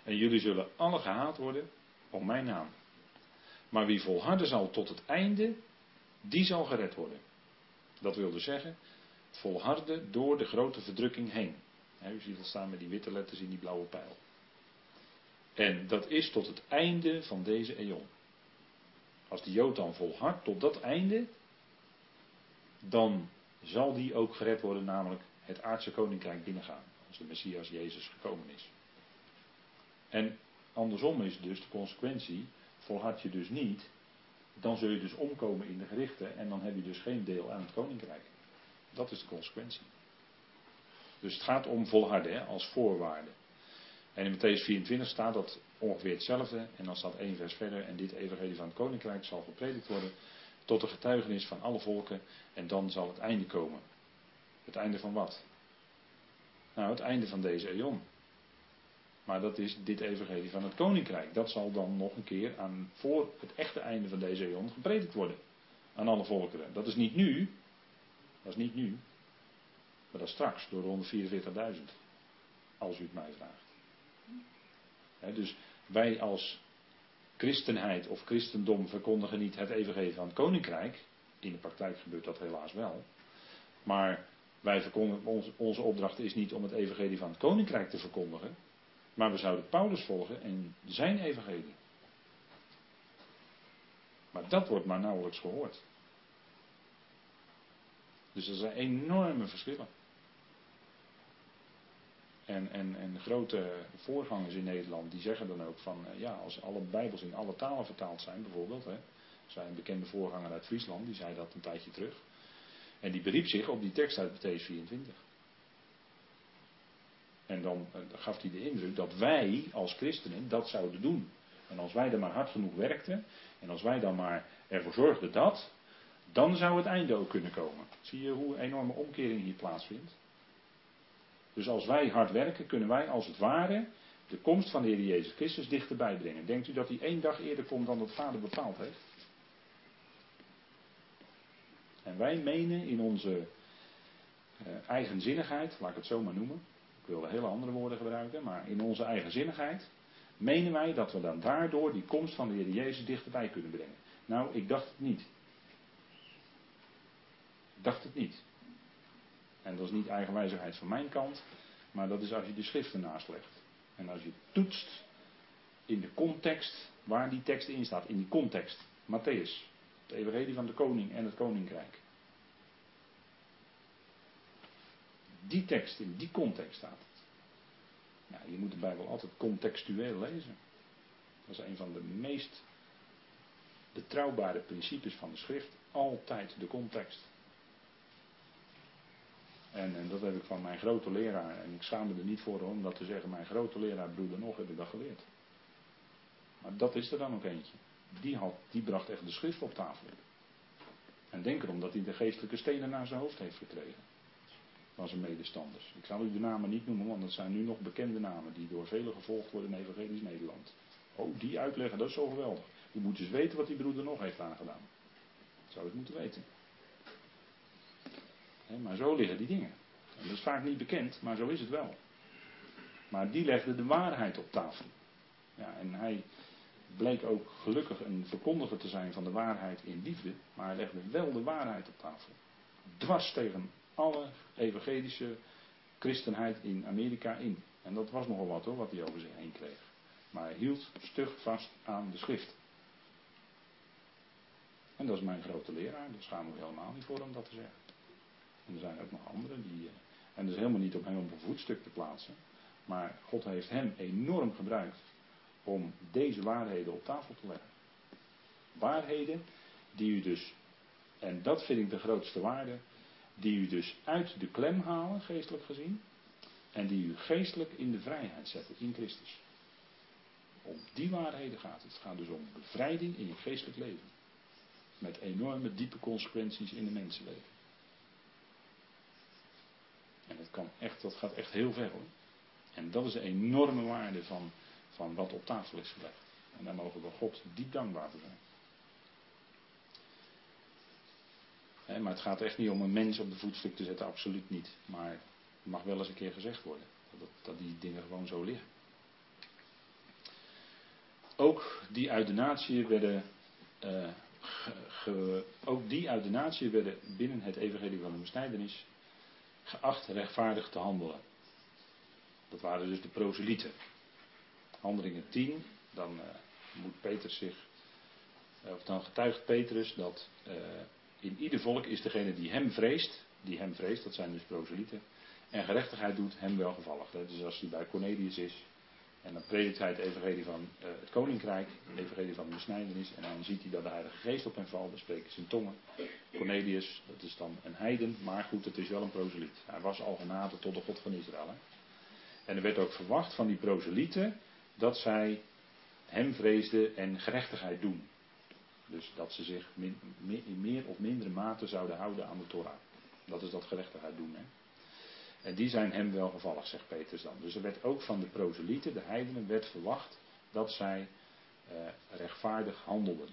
En jullie zullen alle gehaald worden om mijn naam. Maar wie volharden zal tot het einde, die zal gered worden. Dat wil dus zeggen, volharden door de grote verdrukking heen. u ziet het staan met die witte letters in die blauwe pijl. En dat is tot het einde van deze eon. Als de Jood dan volhardt tot dat einde, dan zal die ook gered worden, namelijk het aardse koninkrijk binnengaan. Als de Messias Jezus gekomen is. En andersom is dus de consequentie, volhard je dus niet, dan zul je dus omkomen in de gerichten en dan heb je dus geen deel aan het koninkrijk. Dat is de consequentie. Dus het gaat om volharden als voorwaarde. En in Matthäus 24 staat dat ongeveer hetzelfde. En dan staat één vers verder. En dit evangelie van het koninkrijk zal gepredikt worden. Tot de getuigenis van alle volken. En dan zal het einde komen. Het einde van wat? Nou, het einde van deze eon. Maar dat is dit evangelie van het koninkrijk. Dat zal dan nog een keer aan, voor het echte einde van deze eon gepredikt worden. Aan alle volkeren. Dat is niet nu. Dat is niet nu. Maar dat is straks door de 144.000. Als u het mij vraagt dus wij als christenheid of christendom verkondigen niet het evangelie van het koninkrijk. In de praktijk gebeurt dat helaas wel. Maar wij verkondigen, onze, onze opdracht is niet om het evangelie van het koninkrijk te verkondigen. Maar we zouden Paulus volgen en zijn evangelie. Maar dat wordt maar nauwelijks gehoord. Dus er zijn enorme verschillen. En, en, en grote voorgangers in Nederland die zeggen dan ook van eh, ja, als alle Bijbels in alle talen vertaald zijn, bijvoorbeeld. Hè, zijn bekende voorganger uit Friesland, die zei dat een tijdje terug. En die beriep zich op die tekst uit Matthäus 24. En dan eh, gaf hij de indruk dat wij als christenen dat zouden doen. En als wij er maar hard genoeg werkten, en als wij dan maar ervoor zorgden dat, dan zou het einde ook kunnen komen. Zie je hoe een enorme omkering hier plaatsvindt? Dus als wij hard werken, kunnen wij als het ware de komst van de Heer Jezus Christus dichterbij brengen. Denkt u dat hij één dag eerder komt dan dat Vader bepaald heeft? En wij menen in onze uh, eigenzinnigheid, laat ik het zo maar noemen, ik wilde hele andere woorden gebruiken, maar in onze eigenzinnigheid menen wij dat we dan daardoor die komst van de Heer Jezus dichterbij kunnen brengen. Nou, ik dacht het niet. Ik dacht het niet. En dat is niet eigenwijzigheid van mijn kant, maar dat is als je de schrift ernaast legt. En als je toetst in de context waar die tekst in staat, in die context. Matthäus, het evangelie van de koning en het koninkrijk. Die tekst, in die context staat het. Je moet de Bijbel altijd contextueel lezen. Dat is een van de meest betrouwbare principes van de schrift. Altijd de context. En, en, dat heb ik van mijn grote leraar. En ik schaam me er niet voor om dat te zeggen. Mijn grote leraar, broeder nog, heb ik dat geleerd. Maar dat is er dan ook eentje. Die, had, die bracht echt de schrift op tafel. En denk erom dat hij de geestelijke stenen naar zijn hoofd heeft gekregen. Van zijn medestanders. Ik zal u de namen niet noemen, want het zijn nu nog bekende namen die door velen gevolgd worden in Evangelisch Nederland. Oh, die uitleggen, dat is zo geweldig. U moet dus weten wat die broeder nog heeft aangedaan. Dat zou ik moeten weten maar zo liggen die dingen. En dat is vaak niet bekend, maar zo is het wel. Maar die legde de waarheid op tafel. Ja, en hij bleek ook gelukkig een verkondiger te zijn van de waarheid in liefde, maar hij legde wel de waarheid op tafel. Dwars tegen alle evangelische christenheid in Amerika in. En dat was nogal wat hoor, wat hij over zich heen kreeg. Maar hij hield stug vast aan de schrift. En dat is mijn grote leraar, daar schaam ik helemaal niet voor om dat te zeggen. En er zijn ook nog anderen die. Eh, en dat is helemaal niet op hem op een voetstuk te plaatsen. Maar God heeft hem enorm gebruikt om deze waarheden op tafel te leggen. Waarheden die u dus, en dat vind ik de grootste waarde, die u dus uit de klem halen, geestelijk gezien, en die u geestelijk in de vrijheid zetten in Christus. Om die waarheden gaat het. Het gaat dus om bevrijding in je geestelijk leven. Met enorme diepe consequenties in de mensenleven. En dat, kan echt, dat gaat echt heel ver hoor. En dat is de enorme waarde van, van wat op tafel is gelegd. En daar mogen we God diep dankbaar voor zijn. maar het gaat echt niet om een mens op de voetstuk te zetten, absoluut niet. Maar het mag wel eens een keer gezegd worden. Dat, dat die dingen gewoon zo liggen. Ook die uit de natie werden. Uh, ook die uit de werden binnen het evangelie van de besnijdenis geacht rechtvaardig te handelen. Dat waren dus de proselieten. Handelingen 10, dan uh, moet Petrus zich, uh, of dan getuigt Petrus dat uh, in ieder volk is degene die hem vreest, die hem vreest, dat zijn dus proselieten, en gerechtigheid doet hem welgevallig. Dus als hij bij Cornelius is, en dan predikt hij het evangelie van uh, het koninkrijk, het evangelie van de besnijdenis. En dan ziet hij dat de Heilige Geest op hem valt, dan spreken ze in tongen. Cornelius, dat is dan een heiden, maar goed, het is wel een proseliet. Hij was al genade tot de God van Israël. En er werd ook verwacht van die proselieten dat zij hem vreesden en gerechtigheid doen. Dus dat ze zich in meer of mindere mate zouden houden aan de Torah. Dat is dat gerechtigheid doen. Hè? En die zijn hem wel gevallig, zegt Petrus dan. Dus er werd ook van de proselieten, de heidenen, werd verwacht dat zij eh, rechtvaardig handelden.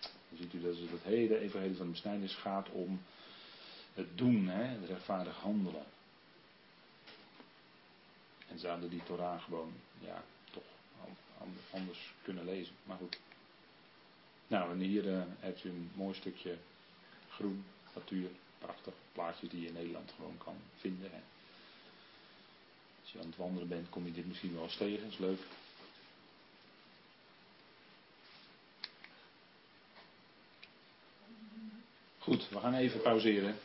Dan ziet u dat het hele evangelie van de besnijdenis gaat om het doen, hè, het rechtvaardig handelen. En ze hadden die Torah gewoon, ja, toch anders kunnen lezen. Maar goed. Nou, en hier uh, heb je een mooi stukje groen, natuur prachtig plaatje die je in Nederland gewoon kan vinden. En als je aan het wandelen bent, kom je dit misschien wel eens tegen. Dat is leuk. Goed, we gaan even pauzeren.